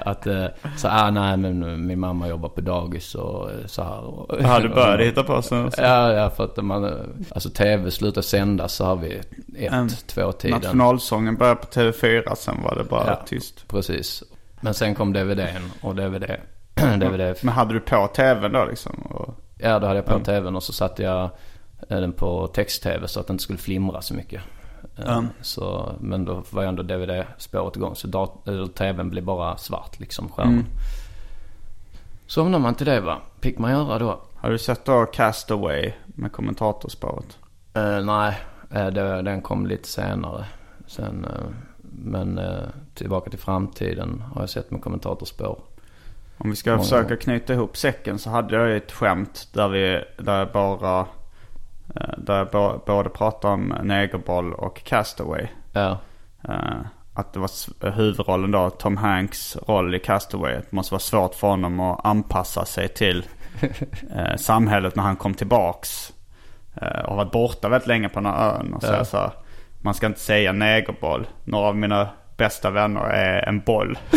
att eh, så ah, nej men min mamma jobbar på dagis och eh, så här. Och, Ja, du började hitta på så. Ja, ja för att man, eh, alltså tv slutar sändas så har vi ett, Mm. två tiden. Nationalsången började på TV4, sen var det bara Ja. tyst. Precis. Men sen kom DVDn och DVD. DVD. Men hade du på TVn då liksom? Och... Ja, då hade jag på tvn och så satte jag eh, den på text-tv så att den inte skulle flimra så mycket. Eh, Mm. Så, men då var ju ändå DVD-spåret igång så dat- eller tvn blev bara svart liksom, skärmen. Mm. Somnar man till det va? Fick man göra då? Har du sett då Castaway med kommentatorspåret? Eh, nej, eh, det, den kom lite senare. Sen, eh, men eh, Tillbaka till framtiden har jag sett med kommentatorspår. Om vi ska Många försöka gånger. knyta ihop säcken så hade jag ju ett skämt där vi, där jag bara, eh, där jag både pratar om Negerboll och Castaway. Ja, Eh, Att det var huvudrollen då, Tom Hanks roll i Castaway. Att det måste vara svårt för honom att anpassa sig till eh, samhället när han kom tillbaks. Eh, och har varit borta väldigt länge på den här ön. Och så, Ja. så man ska inte säga negerboll. Några av mina bästa vänner är en boll.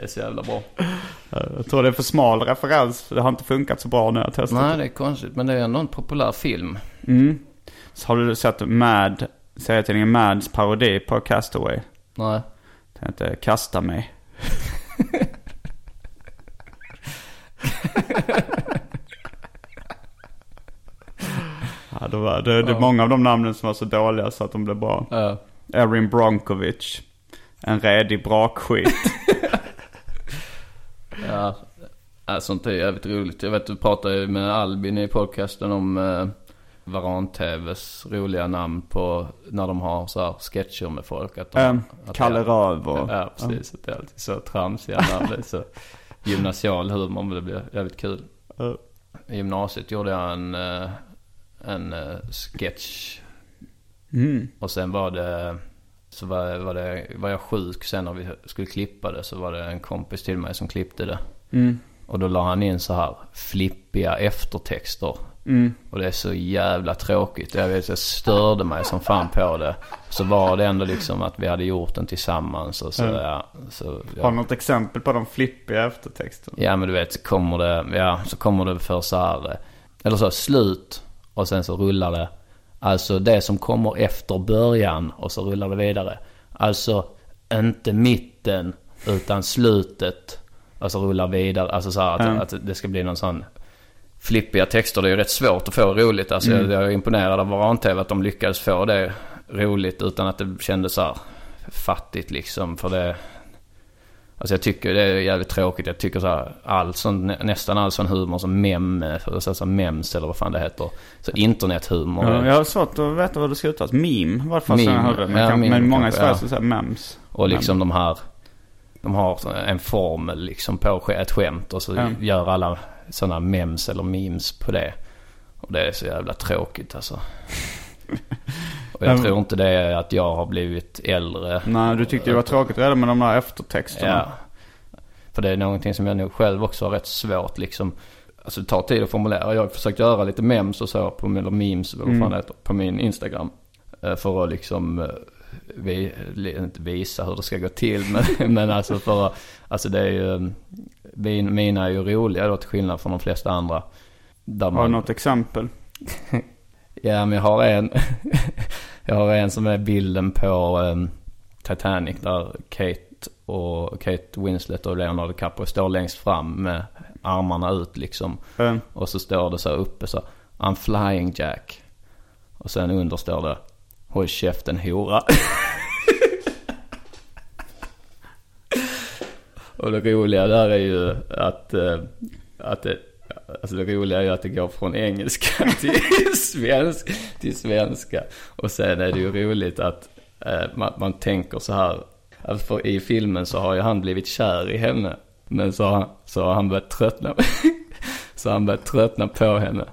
det är så jävla bra. Eh, Jag tror det är för smal referens. Det har inte funkat så bra när jag testat Nej, det är konstigt. Men det är ändå en populär film. Så har du sett Mad, serietidningen Mads parodi på Castaway? Nej. Den heter Kasta mig. ja, det, var, det, det är många av de namnen som var så dåliga så att de blev bra. Ja. Erin Bronkovic. En redig brakskit. Ja, ja, sånt är jävligt roligt. Jag vet du pratade ju med Albin i podcasten om eh, Varan-TVs roliga namn på när de har så här sketcher med folk. Att de, att Kalle Röv och... Ja, precis. Att det är alltid så tramsiga namn. Så gymnasial humor men det blev jävligt kul. Ja. I gymnasiet gjorde jag en, eh, en eh, sketch. Mm. Och sen var det, så var, var, det, var jag sjuk sen när vi skulle klippa det. Så var det en kompis till mig som klippte det. Mm. Och då la han in så här flippiga eftertexter. Mm. Och det är så jävla tråkigt. Jag vet, jag störde mig som fan på det. Så var det ändå liksom att vi hade gjort den tillsammans. Och så, Mm. ja, så, ja. Har du något exempel på de flippiga eftertexterna? Ja men du vet, så kommer det, ja, så kommer det för så här, eller så slut och sen så rullar det. Alltså det som kommer efter början och så rullar det vidare. Alltså inte mitten utan slutet. Och så rullar vidare. Alltså så att, Mm. att det ska bli någon sån flippiga texter. Det är ju rätt svårt att få roligt. Alltså jag, jag är imponerad av Varan-TV att de lyckades få det roligt utan att det kändes så här fattigt liksom. För det, Alltså jag tycker det är jävligt tråkigt. Jag tycker så här, all sån, nä- nästan all sån humor som mem, så, så mems eller vad fan det heter. Så internethumor. Ja, jag har svårt att veta vad det ska uttalas. Meme var det första Meme. jag hörde. Men, Ja, kan, meme men många i Sverige ja. säga mems. Och liksom de här, de har en formel liksom på ett skämt. Och så Ja. gör alla sådana mems eller memes på det. Och det är så jävla tråkigt alltså. Och jag Ja. tror inte det är att jag har blivit äldre. Nej, du tyckte det var tråkigt redan med de där eftertexterna. Ja. För det är någonting som jag nog själv också har rätt svårt liksom. Alltså det tar tid att formulera. Jag har försökt göra lite memes och så, på, eller memes eller vad fan det heter, på min Instagram. Eh, För att liksom, eh, vi, inte visa hur det ska gå till. Men, men alltså för att, alltså det är ju, eh, min, mina är ju roliga då till skillnad från de flesta andra. Där Har du man, något exempel? Ja men jag har en, jag har en som är bilden på um, Titanic där Kate och Kate Winslet och Leonardo DiCaprio står längst fram med armarna ut liksom. Mm. Och så står det så uppe så I'm flying Jack. Och sen under står det Håll käften hora. och det roliga där är ju att, eh, att det, alltså det roliga är ju att det går från engelska till, svensk, till svenska. Och sen är det ju roligt att eh, man, man tänker så här. Alltså för i filmen så har ju han blivit kär i henne. Men så har, så har han börjat tröttna. så han börjat tröttna på henne.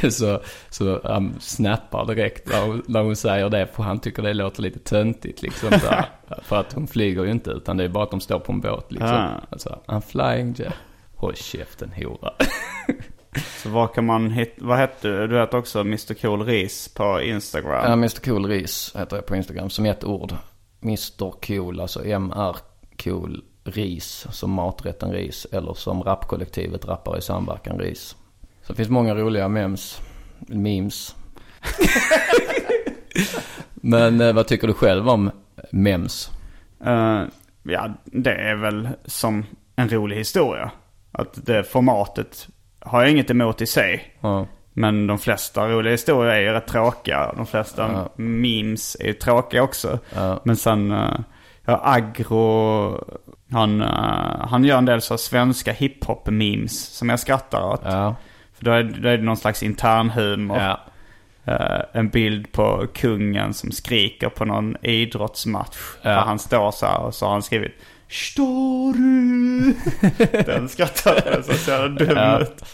Så, så han snappar direkt när hon, när hon säger det. För han tycker det låter lite töntigt liksom. Här. för att hon flyger ju inte utan det är bara att de står på en båt liksom. Ah. Alltså, I'm flying Jack. Håll käften hora. Så vad kan man hitta? Vad hette du? Du heter också Mr Cool Ris på Instagram. Ja, Mr Cool Ris heter jag på Instagram som ett ord. Mr Cool, alltså MR Cool Ris, som maträtten ris. Eller som rapkollektivet Rappare i samverkan ris. Så det finns många roliga memes, memes. Men eh, vad tycker du själv om memes? Eh, ja, det är väl som en rolig historia. Att det formatet har jag inget emot i sig. Ja, Men de flesta roliga historier är ju rätt tråkiga. De flesta Ja. memes är ju tråkiga också. ja, Men sen, uh, ja, Agro, han, eh, han gör en del så svenska hiphop-memes som jag skrattar åt. För då är, då är det någon slags internhumor. ja. Eh, en bild på kungen som skriker på någon idrottsmatch. Ja. Där han står så här och så har han skrivit Står du? Den skrattar jag så ser dum Ja. ut.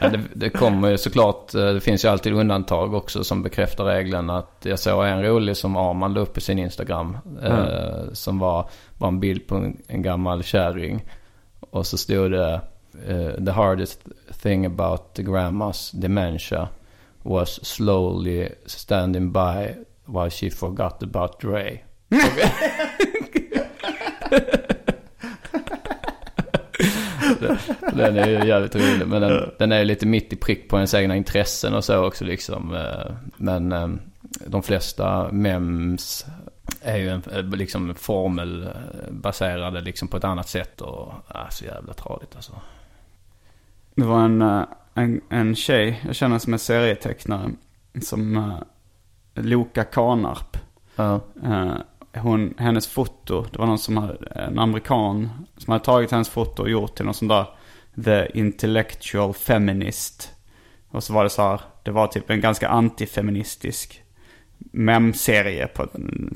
Ja, det, det kommer ju såklart, eh, det finns ju alltid undantag också som bekräftar regeln. Att jag såg en rolig som Arman la upp i sin Instagram. Eh, som var, var en bild på en, en gammal kärring. Och så stod det eh, The hardest thing about the grandma's dementia was slowly standing by while she forgot about Dre. Den är ju jävligt rolig. Men den, den är ju lite mitt i prick på ens egna intressen och så också liksom. eh, Men eh, de flesta mems är ju en, eh, liksom formelbaserade liksom på ett annat sätt. Och ah, så jävla tradigt alltså. Det var en, en, en tjej, jag känner som en serietecknare. Som uh, Loka Kanarp. Ja, Eh, hon, hennes foto, det var någon som hade, en amerikan som hade tagit hennes foto och gjort till någon sån där The Intellectual Feminist. Och så var det så här, det var typ en ganska antifeministisk memserie på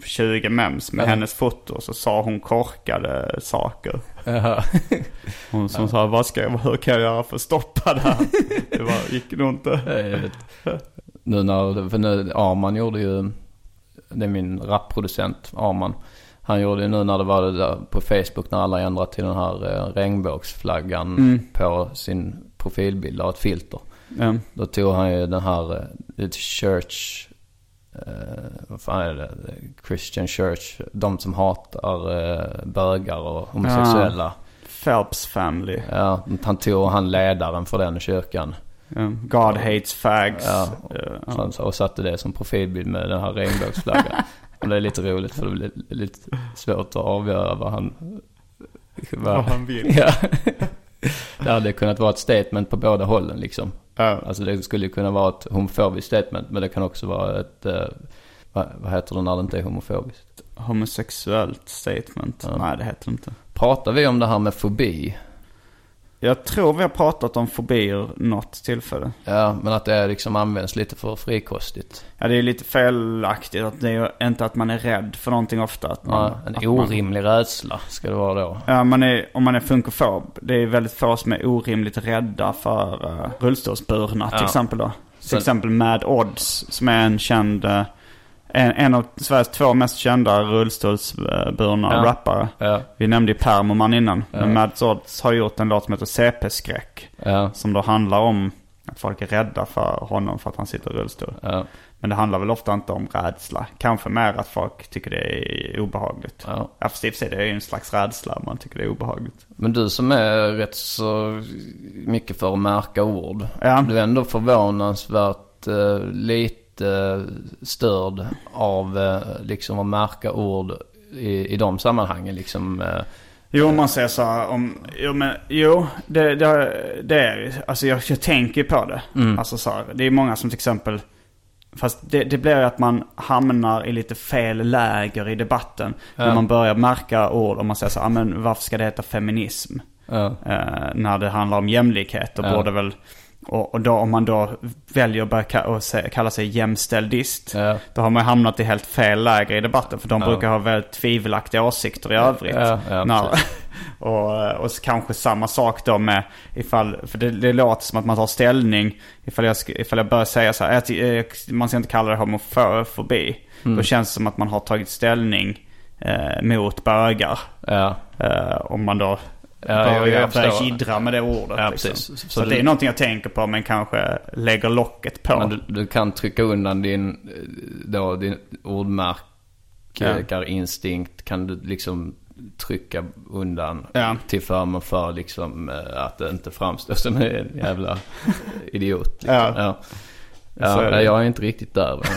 20 mems med Ja. hennes foto. Och så sa hon korkade saker. Jaha. Hon som sa, vad ska jag, hur kan jag göra för att stoppa det här? Det var, gick nog inte. Nu när, för nu, Arman gjorde ju, det är min rapproducent Arman. Han gjorde ju nu när det var det där på Facebook när alla ändrade till den här eh, regnbågsflaggan Mm. på sin profilbild och ett filter. Ja. Då tog han ju den här eh, Church, eh, vad fan är det? Christian Church. De som hatar eh, bögar och homosexuella. Phelps family. Ja, han tog han ledaren för den kyrkan. God hates fags. Ja, Ja. Så och satte det som profilbild med den här regnbågsflaggan. och det är lite roligt för det blir lite svårt att avgöra vad han... Vad han vill. Ja. det hade kunnat vara ett statement på båda hållen liksom. Ja. Alltså det skulle ju kunna vara ett homofobiskt statement men det kan också vara ett... Eh, vad, vad heter det när det inte är homofobiskt? Homosexuellt statement. Ja. Nej, det heter det inte. Pratar vi om det här med fobi? Jag tror vi har pratat om fobier något tillfälle. Ja, men att det liksom används lite för frikostigt. Ja, det är lite felaktigt. Att det är inte att man är rädd för någonting ofta. Att man, Ja, en att man, orimlig rädsla ska det vara då. Ja, man är, om man är funkofob. Det är väldigt få som är orimligt rädda för uh, rullstolsburna till Ja. exempel då. Till Sen- exempel Mad Odds som är en känd, eh, en, en av Sveriges två mest kända rullstolsburna Ja. rappare. Ja, Vi nämnde ju Permoman innan. Ja. Men Mad Odds har gjort en låt som heter CP-skräck. ja, Som då handlar om att folk är rädda för honom för att han sitter i rullstol. ja. Men det handlar väl ofta inte om rädsla. Kanske mer att folk tycker det är obehagligt. ja. Ja, fast i och för sig det är ju en slags rädsla. Man tycker det är obehagligt. Men du som är rätt så mycket för att märka ord. Ja. Du är ändå förvånansvärt eh, lite störd av eh, liksom att märka ord i, i de sammanhangen liksom. Eh, Jo, om man säger så här om... Jo, men jo, det, det, det är Alltså jag, jag tänker på det. Mm. Alltså så här, det är många som till exempel... Fast det, det blir att man hamnar i lite fel läger i debatten. När Ja. man börjar märka ord. Om man säger så här, "Ah, men varför ska det heta feminism? ja, Eh, när det handlar om jämlikhet. Då Ja. borde väl... Och, och då om man då väljer att börja kalla sig jämställdist. ja, Då har man hamnat i helt fel läger i debatten. För de Ja. brukar ha väldigt tvivelaktiga åsikter i övrigt. Ja, och, och kanske samma sak då med ifall, för det, det låter som att man tar ställning. Ifall jag, ifall jag börjar säga så här, att, eh, man ska inte kalla det homofobi. Mm. Då känns det som att man har tagit ställning eh, mot bögar. ja. Eh, om man då Ja, jag- förstår. jiddra med det ordet. Ja, liksom. Så Så, du- det är någonting jag tänker på men kanske lägger locket på. Men du, du kan trycka undan din, eh, då, din ordmärkarinstinkt. Kan du liksom trycka undan Ja. till förmån för liksom eh, att inte framstår som en jävla idiot. Liksom. Ja. Ja. Är Ja, det. jag är inte riktigt där.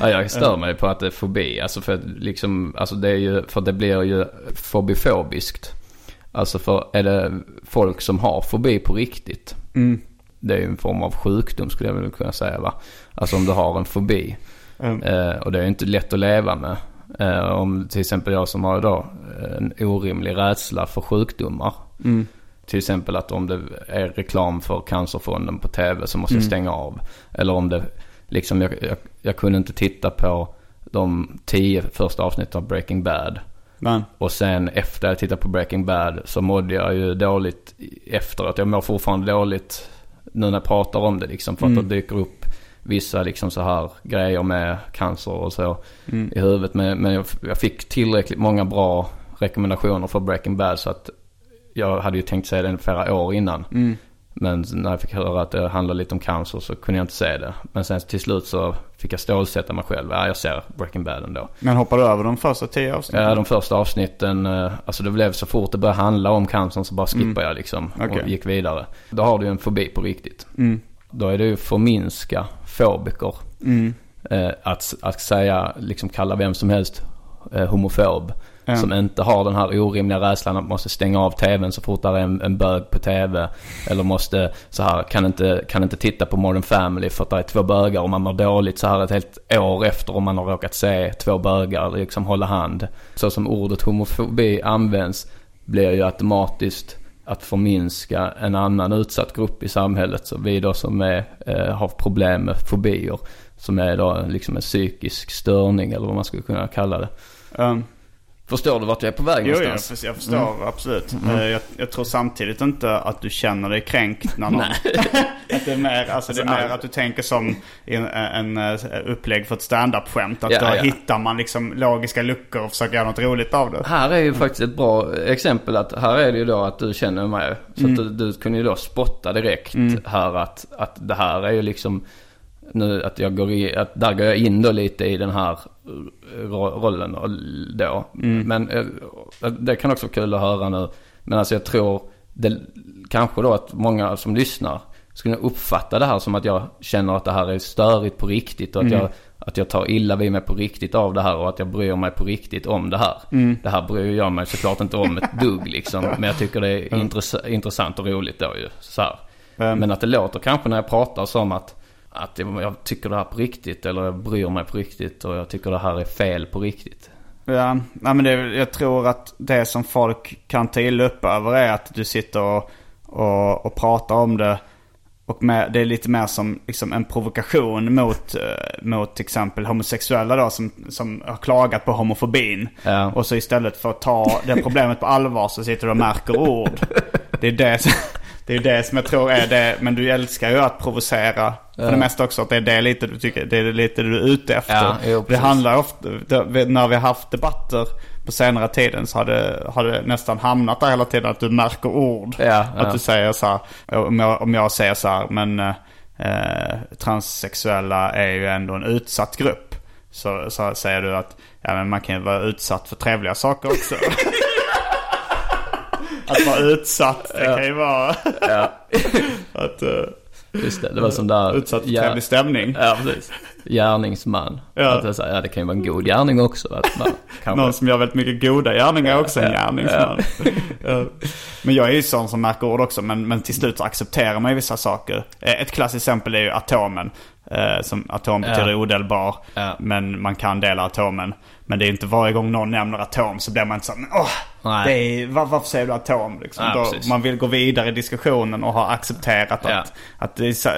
ja, jag stör mig på att det är fobi. Alltså för liksom, alltså det är ju, för det blir ju fobifobiskt. Alltså för är det folk som har fobi på riktigt. Mm. Det är ju en form av sjukdom skulle jag väl kunna säga va. Alltså om du har en fobi. Mm. Eh, och det är ju inte lätt att leva med. Eh, om till exempel jag som har idag en orimlig rädsla för sjukdomar. Mm. Till exempel att om det är reklam för Cancerfonden på tv så måste Mm. jag stänga av. Eller om det, liksom jag, jag, jag kunde inte titta på de tio första avsnitten av Breaking Bad. Men, Och sen efter jag tittat på Breaking Bad så mådde jag ju dåligt efteråt. Jag mår fortfarande dåligt nu när jag pratar om det liksom. För att Mm. det dyker upp vissa liksom så här grejer med cancer och så Mm. i huvudet. Men, men jag, jag fick tillräckligt många bra rekommendationer för Breaking Bad så att jag hade ju tänkt se den flera år innan. mm. Men när jag fick höra att det handlade lite om cancer så kunde jag inte se det. Men sen till slut så fick jag stålsätta mig själv. Ja, jag ser Breaking Bad ändå. men hoppar du över de första tio avsnitten? Ja, de första avsnitten, eh, alltså det blev så fort det började handla om cancern så bara skippade jag liksom Okej. och gick vidare. Då har du ju en fobi på riktigt. Mm. Då är det ju förminska fobiker. Mm. Eh, att, att säga, liksom kalla vem som helst eh, homofob. Ja. Som inte har den här orimliga rädslan att måste stänga av tvn så fort det är en, en bög på tv. Eller måste så här, kan inte, kan inte titta på Modern Family för att det är två bögar och man mår dåligt så här ett helt år efter om man har råkat se två bögar liksom hålla hand. Så som ordet homofobi används blir ju automatiskt att förminska en annan utsatt grupp i samhället. Så vi då som är, eh, har problem med fobier. Som är då liksom en psykisk störning eller vad man skulle kunna kalla det. Um, Förstår du vart jag är på väg jo, någonstans? jag förstår absolut. Eh, Jag, jag tror samtidigt inte att du känner dig kränkt när någon... att det är mer, alltså, det är mer att du tänker som en, en, en upplägg för ett stand-up-skämt. Att Ja, då ja. hittar man liksom logiska luckor och försöker göra något roligt av det. Här är ju faktiskt ett bra exempel att här är det ju då att du känner mig. Så att du, du kunde ju då spotta direkt här att, att det här är ju liksom nu att jag går i, att där går jag in då lite i den här ro- rollen då. Men eh, det kan också vara kul att höra nu. Men alltså jag tror det, kanske då att många som lyssnar skulle uppfatta det här som att jag känner att det här är störigt på riktigt och att, jag, att jag tar illa vid mig på riktigt av det här och att jag bryr mig på riktigt om det här. Det här bryr jag mig såklart inte om ett dugg liksom. Men jag tycker det är intress- intressant och roligt då ju. Så här. Men att det låter kanske när jag pratar som att, att jag, tycker det här på riktigt eller jag bryr mig på riktigt och jag tycker det här är fel på riktigt. Ja, nej, men det, jag tror att det som folk kan ta illa upp över är att du sitter och, och, och pratar om det. Och med, det är lite mer som liksom en provokation mot, eh, mot till exempel homosexuella då som, som har klagat på homofobin. Ja. Och så istället för att ta det problemet på allvar så sitter du och märker ord. Det är det som, det är det som jag tror är det. Men du älskar ju att provocera. För det mesta också att det är det lite du tycker, det är lite du är ute efter. Ja, jo, det handlar ofta, när vi har haft debatter på senare tiden så har det, har det nästan hamnat där hela tiden att du märker ord. Ja, att ja. du säger så här, om jag, om jag säger så här, men eh, transsexuella är ju ändå en utsatt grupp. Så, så säger du att ja, men man kan ju vara utsatt för trevliga saker också. att vara utsatt, det kan ju vara att, uh, Just det, det var som där... utsatt för Ja. trevlig stämning. Ja, precis. Gärningsman. Ja. Att det, så här, ja, det kan ju vara en god gärning också. Att man, kanske, Någon som gör väldigt mycket goda gärningar är också en Ja, gärningsman. Ja. Men jag är ju sån som märker ord också. Men, men till slut så accepterar man ju vissa saker. Eh, Ett klassiskt exempel är ju atomen. Eh, som atom betyder Ja. odelbar. Ja. Men man kan dela atomen. Men det är inte varje gång någon nämner atom så blir man inte så åh, det är, var, varför säger du atom? Liksom. Ja, Då, man vill gå vidare i diskussionen och har accepterat Ja. att, att det, så,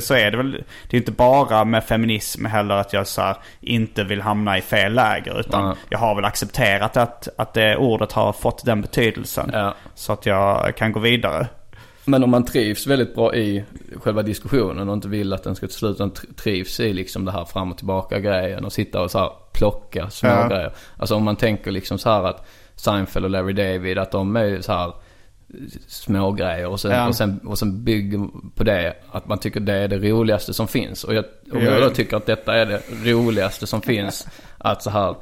så, är det väl. Det är inte bara med feminism heller att jag så här, inte vill hamna i fel läger. Utan Ja. jag har väl accepterat att, att det ordet har fått den betydelsen. Så att jag kan gå vidare. Men om man trivs väldigt bra i själva diskussionen och inte vill att den ska till slut, trivs i liksom det här fram och tillbaka grejen och sitta och så här plocka små Ja. grejer. Alltså om man tänker liksom så här att Seinfeld och Larry David, att de är ju så här små grejer och sen, Ja. och, sen, och sen bygger på det att man tycker det är det roligaste som finns. Och jag, Ja. jag då tycker att detta är det roligaste som finns, att så här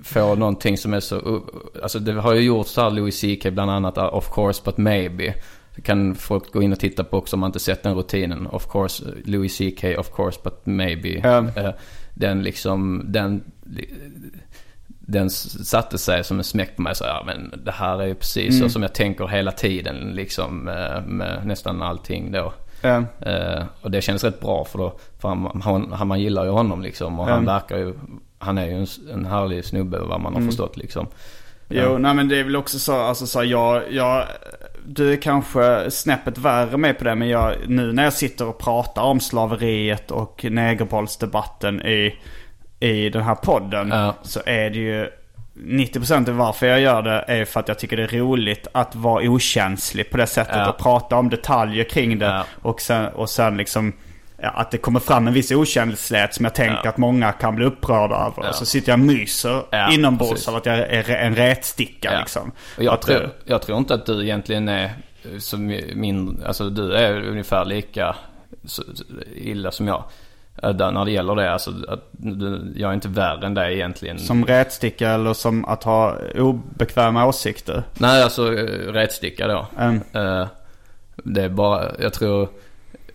få någonting som är så, alltså det har ju gjorts så här Louis CK bland annat, Of course but maybe. Kan folk gå in och titta på också om man inte sett den rutinen. Of course, Louis CK, of course but maybe. Eh, Den liksom, den, den satte sig som en smäck på mig. Så ja men det här är ju precis så som jag tänker hela tiden liksom eh, med nästan allting då. Eh, och det kändes rätt bra för då, för han, han, han, man gillar ju honom liksom. Och han verkar ju, han är ju en, en härlig snubbe vad man har förstått liksom. Jo, nej men det är väl också så, alltså så jag, jag, du är kanske snäppet värre med på det. Men jag, nu när jag sitter och pratar om slaveriet och negerbollsdebatten i, i den här podden. Ja. Så är det ju 90% av varför jag gör det är för att jag tycker det är roligt att vara okänslig på det sättet. Ja. Och prata om detaljer kring det. Och, sen, och sen liksom att det kommer fram en viss okänslighet som jag tänker Ja. att många kan bli upprörda över. Ja. Så sitter jag och myser Ja, inombords precis. av att jag är en rätsticka Ja. liksom. Och jag, tror, eh, jag tror inte att du egentligen är eh, som min, alltså du är ungefär lika illa som jag. eh, Där, när det gäller det, alltså att du, jag är inte värre än dig egentligen. Som rätsticka eller som att ha obekväma åsikter. Nej, alltså rätsticka då. Mm. Det är bara, jag tror,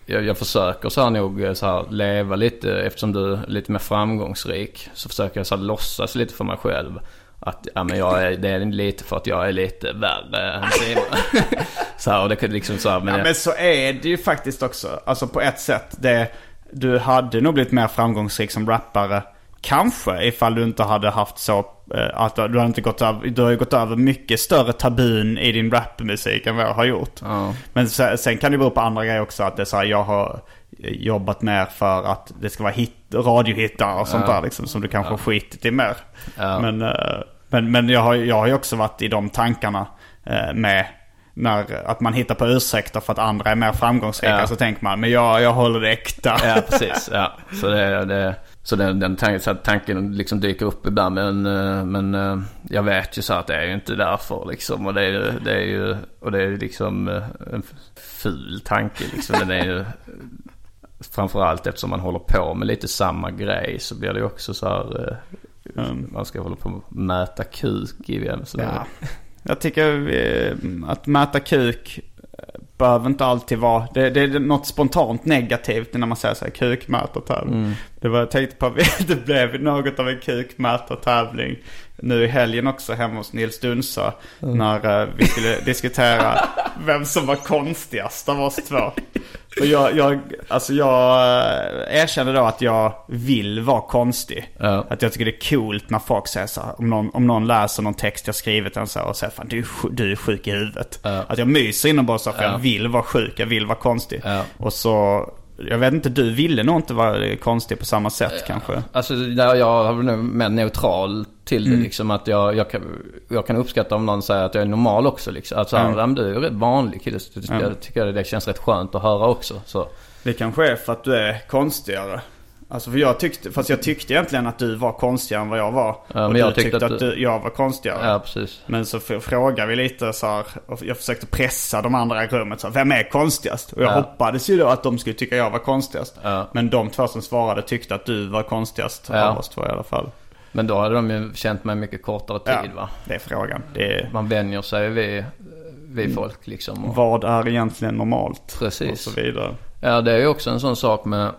jag, jag försöker så här nog eh, så här leva lite, eftersom du är lite mer framgångsrik. Så försöker jag så här låtsas lite för mig själv. Att ja, men jag är, det är lite för att jag är lite värre än Simon. så här, och det kan liksom så här, men, Ja, jag, men så är det ju faktiskt också. Alltså på ett sätt. Det, du hade nog blivit mer framgångsrik som rappare. Kanske ifall du inte hade haft så eh, att du har inte gått över, du har ju gått över mycket större tabun i din rapmusik än vad jag har gjort. Ja. Men sen, sen kan det bero på andra grejer också. Att det är så här, jag har jobbat mer för att det ska vara hit, radiohittar och sånt där liksom. Som du kanske har skitit i mer. Ja. Men, eh, men, men jag, har, jag har ju också varit i de tankarna eh, med när, att man hittar på ursäkter för att andra är mer framgångsrika. Ja. Så tänker man, men jag, jag håller det äkta. Ja, precis. Ja. Så, det, det, så den, den tanken, så tanken liksom dyker upp ibland. Men, eh, men eh, jag vet ju så att det är ju inte därför liksom. Och det är, ju- det är ju och det är liksom eh, en ful tanke liksom. Den är ju framförallt eftersom man håller på med lite samma grej så blir det också så här. eh, Man ska hålla på och mäta kuk i vem som Ja. Jag tycker eh, att mäta kuk eh, behöver inte alltid vara... Det, det är något spontant negativt när man säger så här kukmätartävling. Det var, jag tänkte på det blev något av en kukmätartävling nu i helgen också hemma hos Nils Dunsa. När eh, vi skulle diskutera vem som var konstigast av oss två. Och jag, jag, alltså jag eh, erkänner då att jag vill vara konstig. Ja. Att jag tycker det är coolt när folk säger så här, om någon, om någon läser någon text jag skrivit och, så här, och säger fan du, du är sjuk i huvudet. Ja. Att jag myser inombords för Ja. jag vill vara sjuk, jag vill vara konstig. Och så, jag vet inte, du ville nog inte vara konstig på samma sätt kanske. Alltså jag har nog mer neutral till Mm. det liksom. Att jag, jag, kan, jag kan uppskatta om någon säger att jag är normal också liksom. Att så här, Mm. "Ja, men du är rätt vanlig kille. Så Jag tycker det känns rätt skönt att höra också. Så. Det kanske är för att du är konstigare. Alltså för jag tyckte, fast jag tyckte egentligen att du var konstigare än vad jag var. Ja, och men jag du tyckte tyckte att att, du- du, jag var konstigare. Ja, precis. Men så frågade vi lite så här, och jag försökte pressa de andra i rummet. Så här, Vem är konstigast? Och jag Ja. hoppades ju då att de skulle tycka jag var konstigast. Ja. Men de två som svarade tyckte att du var konstigast Ja. av oss två i alla fall. Men då hade de ju känt mig mycket kortare tid va. det är frågan. Det är, Man vänjer sig vid, vid Mm. folk liksom. Och, vad är egentligen normalt? Precis. Och så vidare. Ja, det är ju också en sån sak med,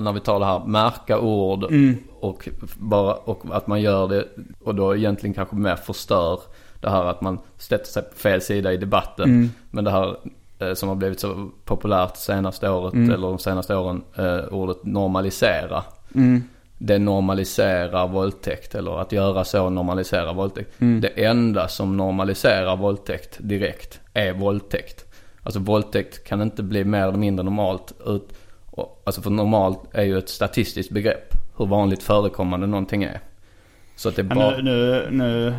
när vi det här, märka ord Mm. och, bara, och att man gör det och då egentligen kanske mer förstör det här att man sätter sig på fel sida i debatten. Mm. Men det här eh, som har blivit så populärt senaste året, Mm. eller de senaste åren, eh, ordet normalisera. Mm. Det normaliserar våldtäkt eller att göra så normaliserar våldtäkt. Mm. Det enda som normaliserar våldtäkt direkt är våldtäkt. Alltså våldtäkt kan inte bli mer eller mindre normalt. Ut, och, alltså för normalt är ju ett statistiskt begrepp. Hur vanligt förekommande någonting är. Så att det bara... nu, nu, nu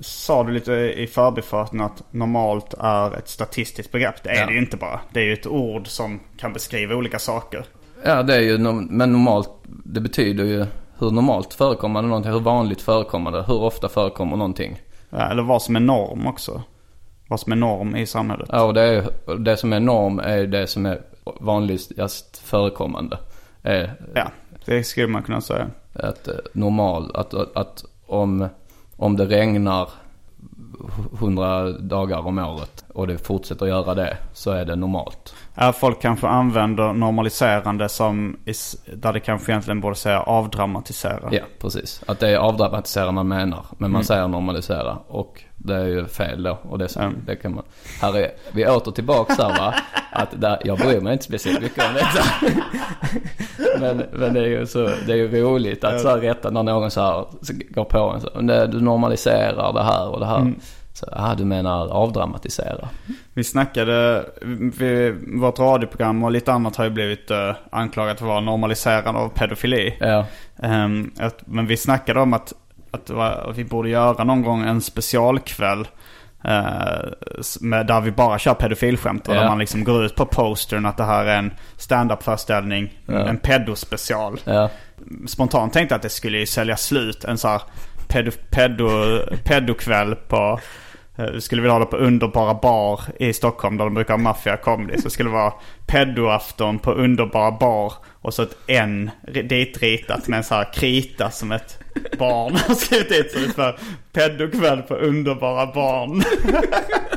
sa du lite i förbifarten att normalt är ett statistiskt begrepp. Det är Ja. det ju inte bara. Det är ju ett ord som kan beskriva olika saker. Ja det är ju, men normalt, det betyder ju hur normalt förekommande någonting, hur vanligt förekommande, hur ofta förekommer någonting. Ja, eller vad som är norm också. Vad som är norm i samhället. Ja, och det, är, det som är norm är det som är vanligast förekommande. Ja, det skulle man kunna säga. att eh, normal, att, att, att om, om det regnar hundra dagar om året och det fortsätter göra det så är det normalt. Ja, folk kanske använder normaliserande som där det kanske egentligen borde säga avdramatisera. Ja, precis. Att det är avdramatisera man menar. Men man Mm. säger normalisera. Och det är ju fel då. Och det, Mm. det kan man... Här är vi är åter tillbaks här va. Att där, jag bryr mig inte speciellt mycket om detta. men, men det är ju så, det är ju roligt att så här rätta när någon så här så går på en så. "Nej, Du normaliserar det här och det här. Mm. Så, ah, du menar avdramatisera. Vi snackade, vi, vårt radioprogram och lite annat har ju blivit uh, anklagat för att vara normaliserande av pedofili. Ja, Ehm, att, men vi snackade om att, att, att vi borde göra någon gång en specialkväll. Eh, med, där vi bara kör pedofilskämt. Och Ja. där man liksom går ut på postern att det här är en stand-up-föreställning. Ja. En pedospecial. ja, Spontant tänkte jag att det skulle sälja slut. En sån här pedo, pedo, pedokväll på... Eh, vi skulle vilja ha det på Underbara Bar i Stockholm där de brukar ha maffia comedy. Så det skulle vara peddoafton på Underbara Bar. Och så ett N ditritat med en så här krita som ett barn har skrivit dit. Så det är pedokväll på Underbara Barn.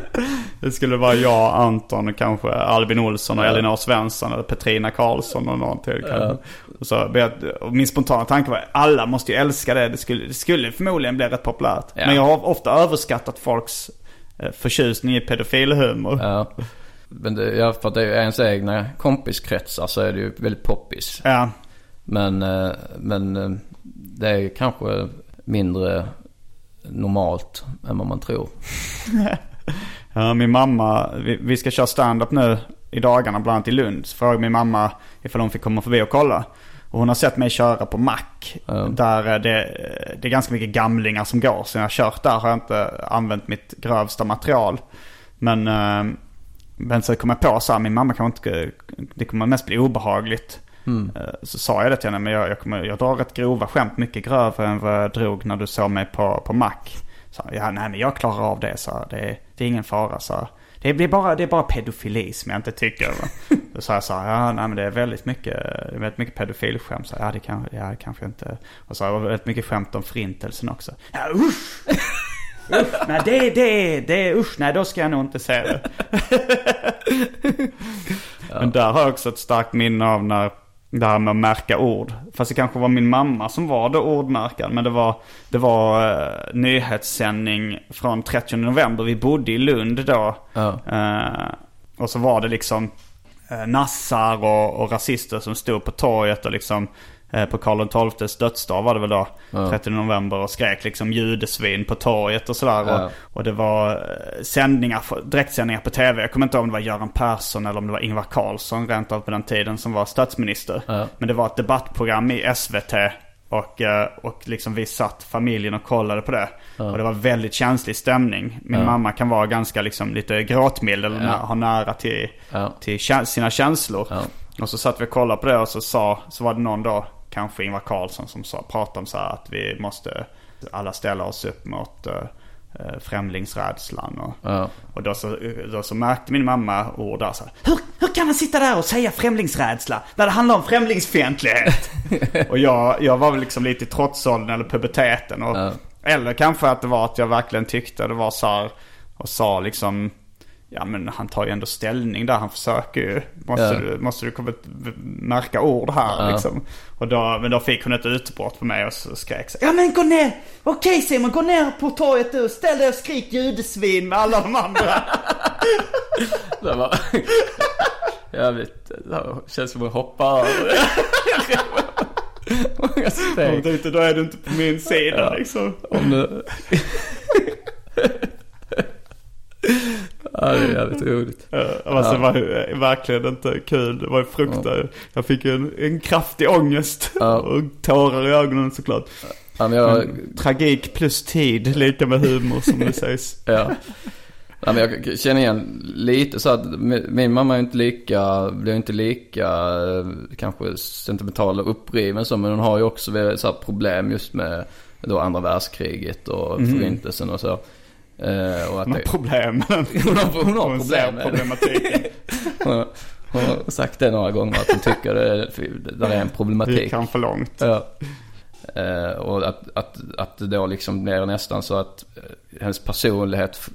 Det skulle vara jag, Anton och kanske Albin Olsson och Ja. Elinor Svensson eller Petrina Karlsson och någon till kanske. Och så, och min spontana tanke var alla måste ju älska det. Det skulle, det skulle förmodligen bli rätt populärt. Ja. Men jag har ofta överskattat folks eh, förtjusning i pedofilhumor. ja. Men det, ja, för att det är ju ens egna kompiskretsar så är det ju väldigt poppis. Ja. Men, eh, men eh, det är kanske mindre normalt än vad man tror. Ja, min mamma, vi, ska köra stand-up nu i dagarna, bland annat i Lund. Så frågade min mamma ifall hon fick komma förbi och kolla. Och hon har sett mig köra på Mac. Där eh, det, det är ganska mycket gamlingar som går. Så när jag har kört där har jag inte använt mitt grövsta material. Men, eh, men så kom jag på så här, min mamma kan inte, det kommer mest bli obehagligt. Eh, Så sa jag det till henne, men jag, jag, kommer, jag drar rätt grova skämt, mycket grövre än vad jag drog när du såg mig på, på Mac. Så, ja, nej men jag klarar av det, så det, det är ingen fara. Så. Det, blir bara, det är bara pedofili som jag inte tycker. va. Då sa jag så här, ja nej men det är väldigt mycket, det är väldigt mycket pedofilskämt. Så, ja, det kan, ja det kanske inte. Och så var det väldigt mycket skämt om förintelsen också. Ja usch! usch nej det, det, det, usch nej då ska jag nog inte säga det. Men där har jag också ett starkt minne av när det här med att märka ord. Fast det kanske var min mamma som var då ordmärkaren. Men det var, det var uh, nyhetssändning från 30 november. Vi bodde i Lund då. Ja. Eh, och så var det liksom uh, nassar och, och rasister som stod på torget och liksom på Karl XIIs dödsdag var det väl då. 30 november och skrek liksom judesvin på torget och sådär. Ja. Och, och det var eh, sändningar, direktsändningar på tv. Jag kommer inte ihåg om det var Göran Persson eller om det var Ingvar Carlsson rent av på den tiden som var statsminister. Ja. Men det var ett debattprogram i SVT. Och, eh, och liksom vi satt familjen och kollade på det. Och det var väldigt känslig stämning. Min mamma kan vara ganska liksom lite gråtmild eller Ja. ha nära till, Ja. till sina känslor. Ja. Och så satt vi och kollade på det och så sa, så var det någon då, kanske Ingvar Carlsson som sa, pratade om så här att vi måste alla ställa oss upp mot uh, främlingsrädslan. Och, Ja. och då, så, då så märkte min mamma ord där så här, hur, hur kan man sitta där och säga främlingsrädsla när det handlar om främlingsfientlighet? och jag, jag var väl liksom lite i trotsåldern eller puberteten. Och, Ja. Eller kanske att det var att jag verkligen tyckte det var så här och sa liksom Ja men han tar ju ändå ställning där, han försöker ju. Måste, Ja. du, måste du komma märka ord här Ja. liksom. Och då, men då fick hon ett utbrott på mig och så skrek så Ja men gå ner! Okej Simon, gå ner på torget du. Ställ dig och skrik judesvin med alla de andra. Det var jävligt, det känns som att hoppa många steg. tänkte, då är du inte på min sida Ja. liksom. Om du... ja, det är jävligt roligt. Ja, Alltså, det var ju verkligen inte kul. Det var ju fruktansvärt. Jag fick ju en, en kraftig ångest. Ja. Och tårar i ögonen såklart. Ja, men jag, Men, tragik plus tid, lika med humor som det sägs. ja. Ja, men jag känner igen lite så att min mamma är inte lika, blir inte lika eh, kanske sentimental och uppriven så. Men hon har ju också så här problem just med då andra världskriget och förintelsen och så. Eh, och att Hon har det, problem. hon har, hon har Hon problem med det. problematiken. Hon hon har sagt det några gånger att hon tycker det, det är en Det problematik. gick han för långt. Ja. Eh, och att, att, att det då liksom blir nästan så att eh, hennes personlighet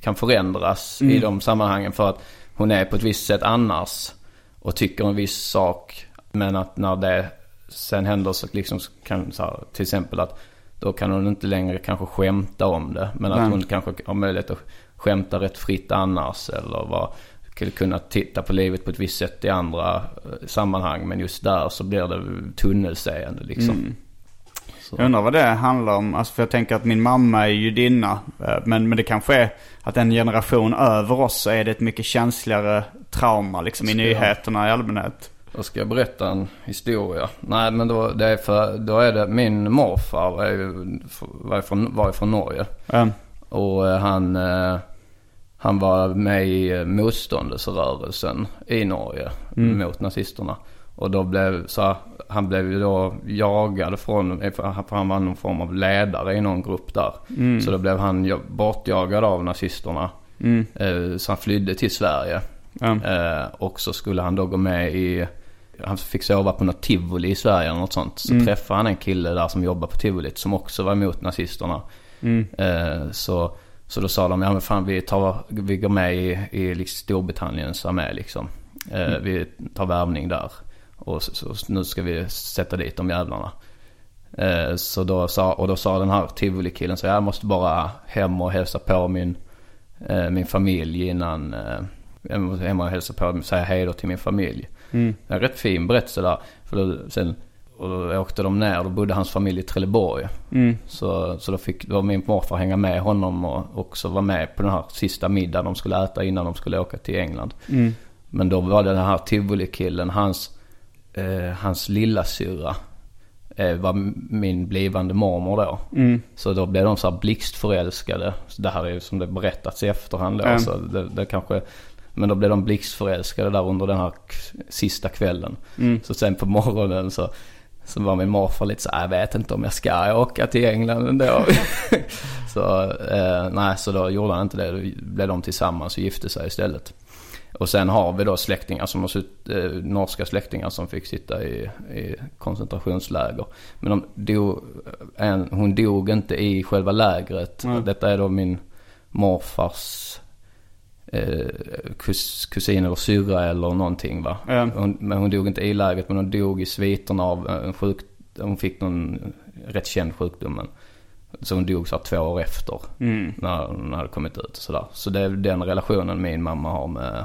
kan förändras i de sammanhangen för att hon är på ett visst sätt annars och tycker en viss sak. Men att när det sen händer så liksom kan så här, till exempel att då kan hon inte längre kanske skämta om det. Men att Nej. hon kanske har möjlighet att skämta rätt fritt annars eller skulle kunna titta på livet på ett visst sätt i andra eh, sammanhang. Men just där så blir det tunnelseende liksom. Så. Jag undrar vad det handlar om. Alltså för jag tänker att min mamma är judinna. eh, Men, men det kanske är att en generation över oss så är det ett mycket känsligare trauma liksom i nyheterna i allmänhet. Då ska jag berätta en historia. Nej men då, det är för, då är det min morfar ju- var från, var från Norge. Um, Och eh, han, eh, han var med i motståndsrörelsen i Norge mot nazisterna. Och då blev, så han blev ju då jagad från, för han var någon form av ledare i någon grupp där. Så då blev han ja- bortjagad av nazisterna. Eh, Så han flydde till Sverige. Eh, och så skulle han då gå med i, han fick sova på något tivoli i Sverige eller något sånt. Så träffade han en kille där som jobbar på tivolit som också var emot nazisterna. Eh, så, så då sa de, ja men fan vi, tar, vi går med i, i liksom Storbritanniens armé liksom. Eh, Vi tar värvning där. Och så, så, nu ska vi sätta dit de jävlarna. Eh, så då sa, och då sa den här tivoli-killen så jag måste bara hem och hälsa på min, eh, min familj innan, eh, jag måste hem och hälsa på, säga hej då till min familj. Är en rätt fin berättelse där. För då, sen, och då åkte de ner. Då bodde hans familj i Trelleborg. Mm. Så, så då fick då min morfar hänga med honom och också vara med på den här sista middagen de skulle äta innan de skulle åka till England. Mm. Men då var det den här Tivoli-killen, hans, eh, hans lilla syra eh, var min blivande mormor då. Mm. Så då blev de så här blixtförälskade. Det här är ju som det berättats i efterhand då. Mm. Så det, det kanske, men då blev de blixtförälskade där under den här sista kvällen. Mm. Så sen på morgonen så, så var min morfar lite så här, jag vet inte om jag ska åka till England ändå. så, eh, nej, så då gjorde han inte det. Då blev de tillsammans och gifte sig istället. Och sen har vi då släktingar som har sutt, eh, norska släktingar som fick sitta i, i koncentrationsläger. Men de dog, en, hon dog inte i själva lägret. Mm. Detta är då min morfars eh, kus, kusin eller syrra eller någonting va. Ja. Hon, men hon dog inte i lägret men hon dog i sviterna av en sjuk, hon fick någon rätt känd sjukdom. Men, så hon dog så två år efter. Mm. När hon hade kommit ut och sådär. Så det är den relationen min mamma har med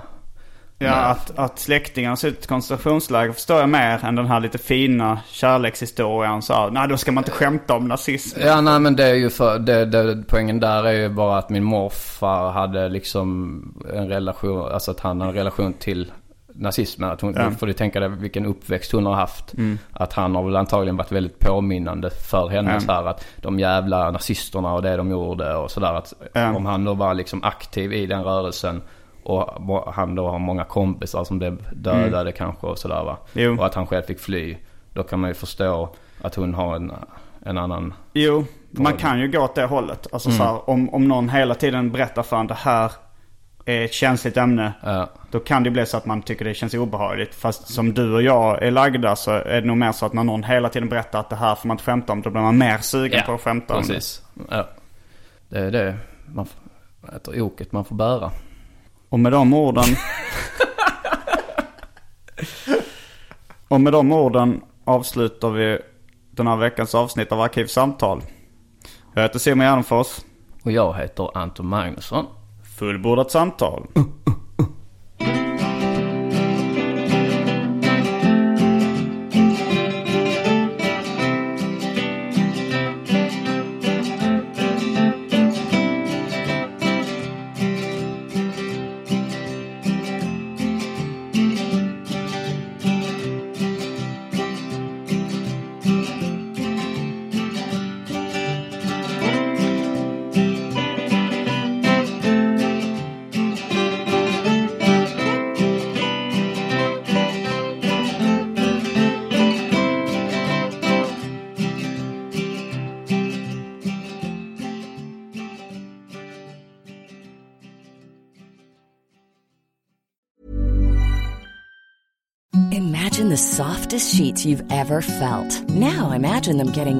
Ja, att, att släktingarna sitter i koncentrationsläger förstår jag mer än den här lite fina kärlekshistorien. Så nej, då ska man inte skämta om nazism. Ja nej men det är ju för, det, det, poängen där är ju bara att min morfar hade liksom en relation, alltså att han har en relation till nazismen. Att hon, Ja. får du tänka dig vilken uppväxt hon har haft. Mm. Att han har väl antagligen varit väldigt påminnande för henne Ja. så här att de jävla nazisterna och det de gjorde och sådär. Att om han då var liksom aktiv i den rörelsen och han då har många kompisar som blev dödade kanske och sådär va. Mm. Jo. Och att han själv fick fly. Då kan man ju förstå att hon har en, en annan Jo, man kan ju gå åt det hållet. Alltså så här, om, om någon hela tiden berättar för en det här är ett känsligt ämne. Ja. Då kan det bli så att man tycker det känns obehagligt. Fast som du och jag är lagda så är det nog mer så att när någon hela tiden berättar att det här får man inte skämta om. Då blir man mer sugen på att skämta om det. precis. Ja. Det är det. Man oket man får bära. Och med de orden... och med de orden avslutar vi den här veckans avsnitt av Arkivsamtal. Jag heter Simon Gärdenfors. Och jag heter Anton Magnusson. Fullbordat samtal. Imagine the sheets you've ever felt. Now imagine them getting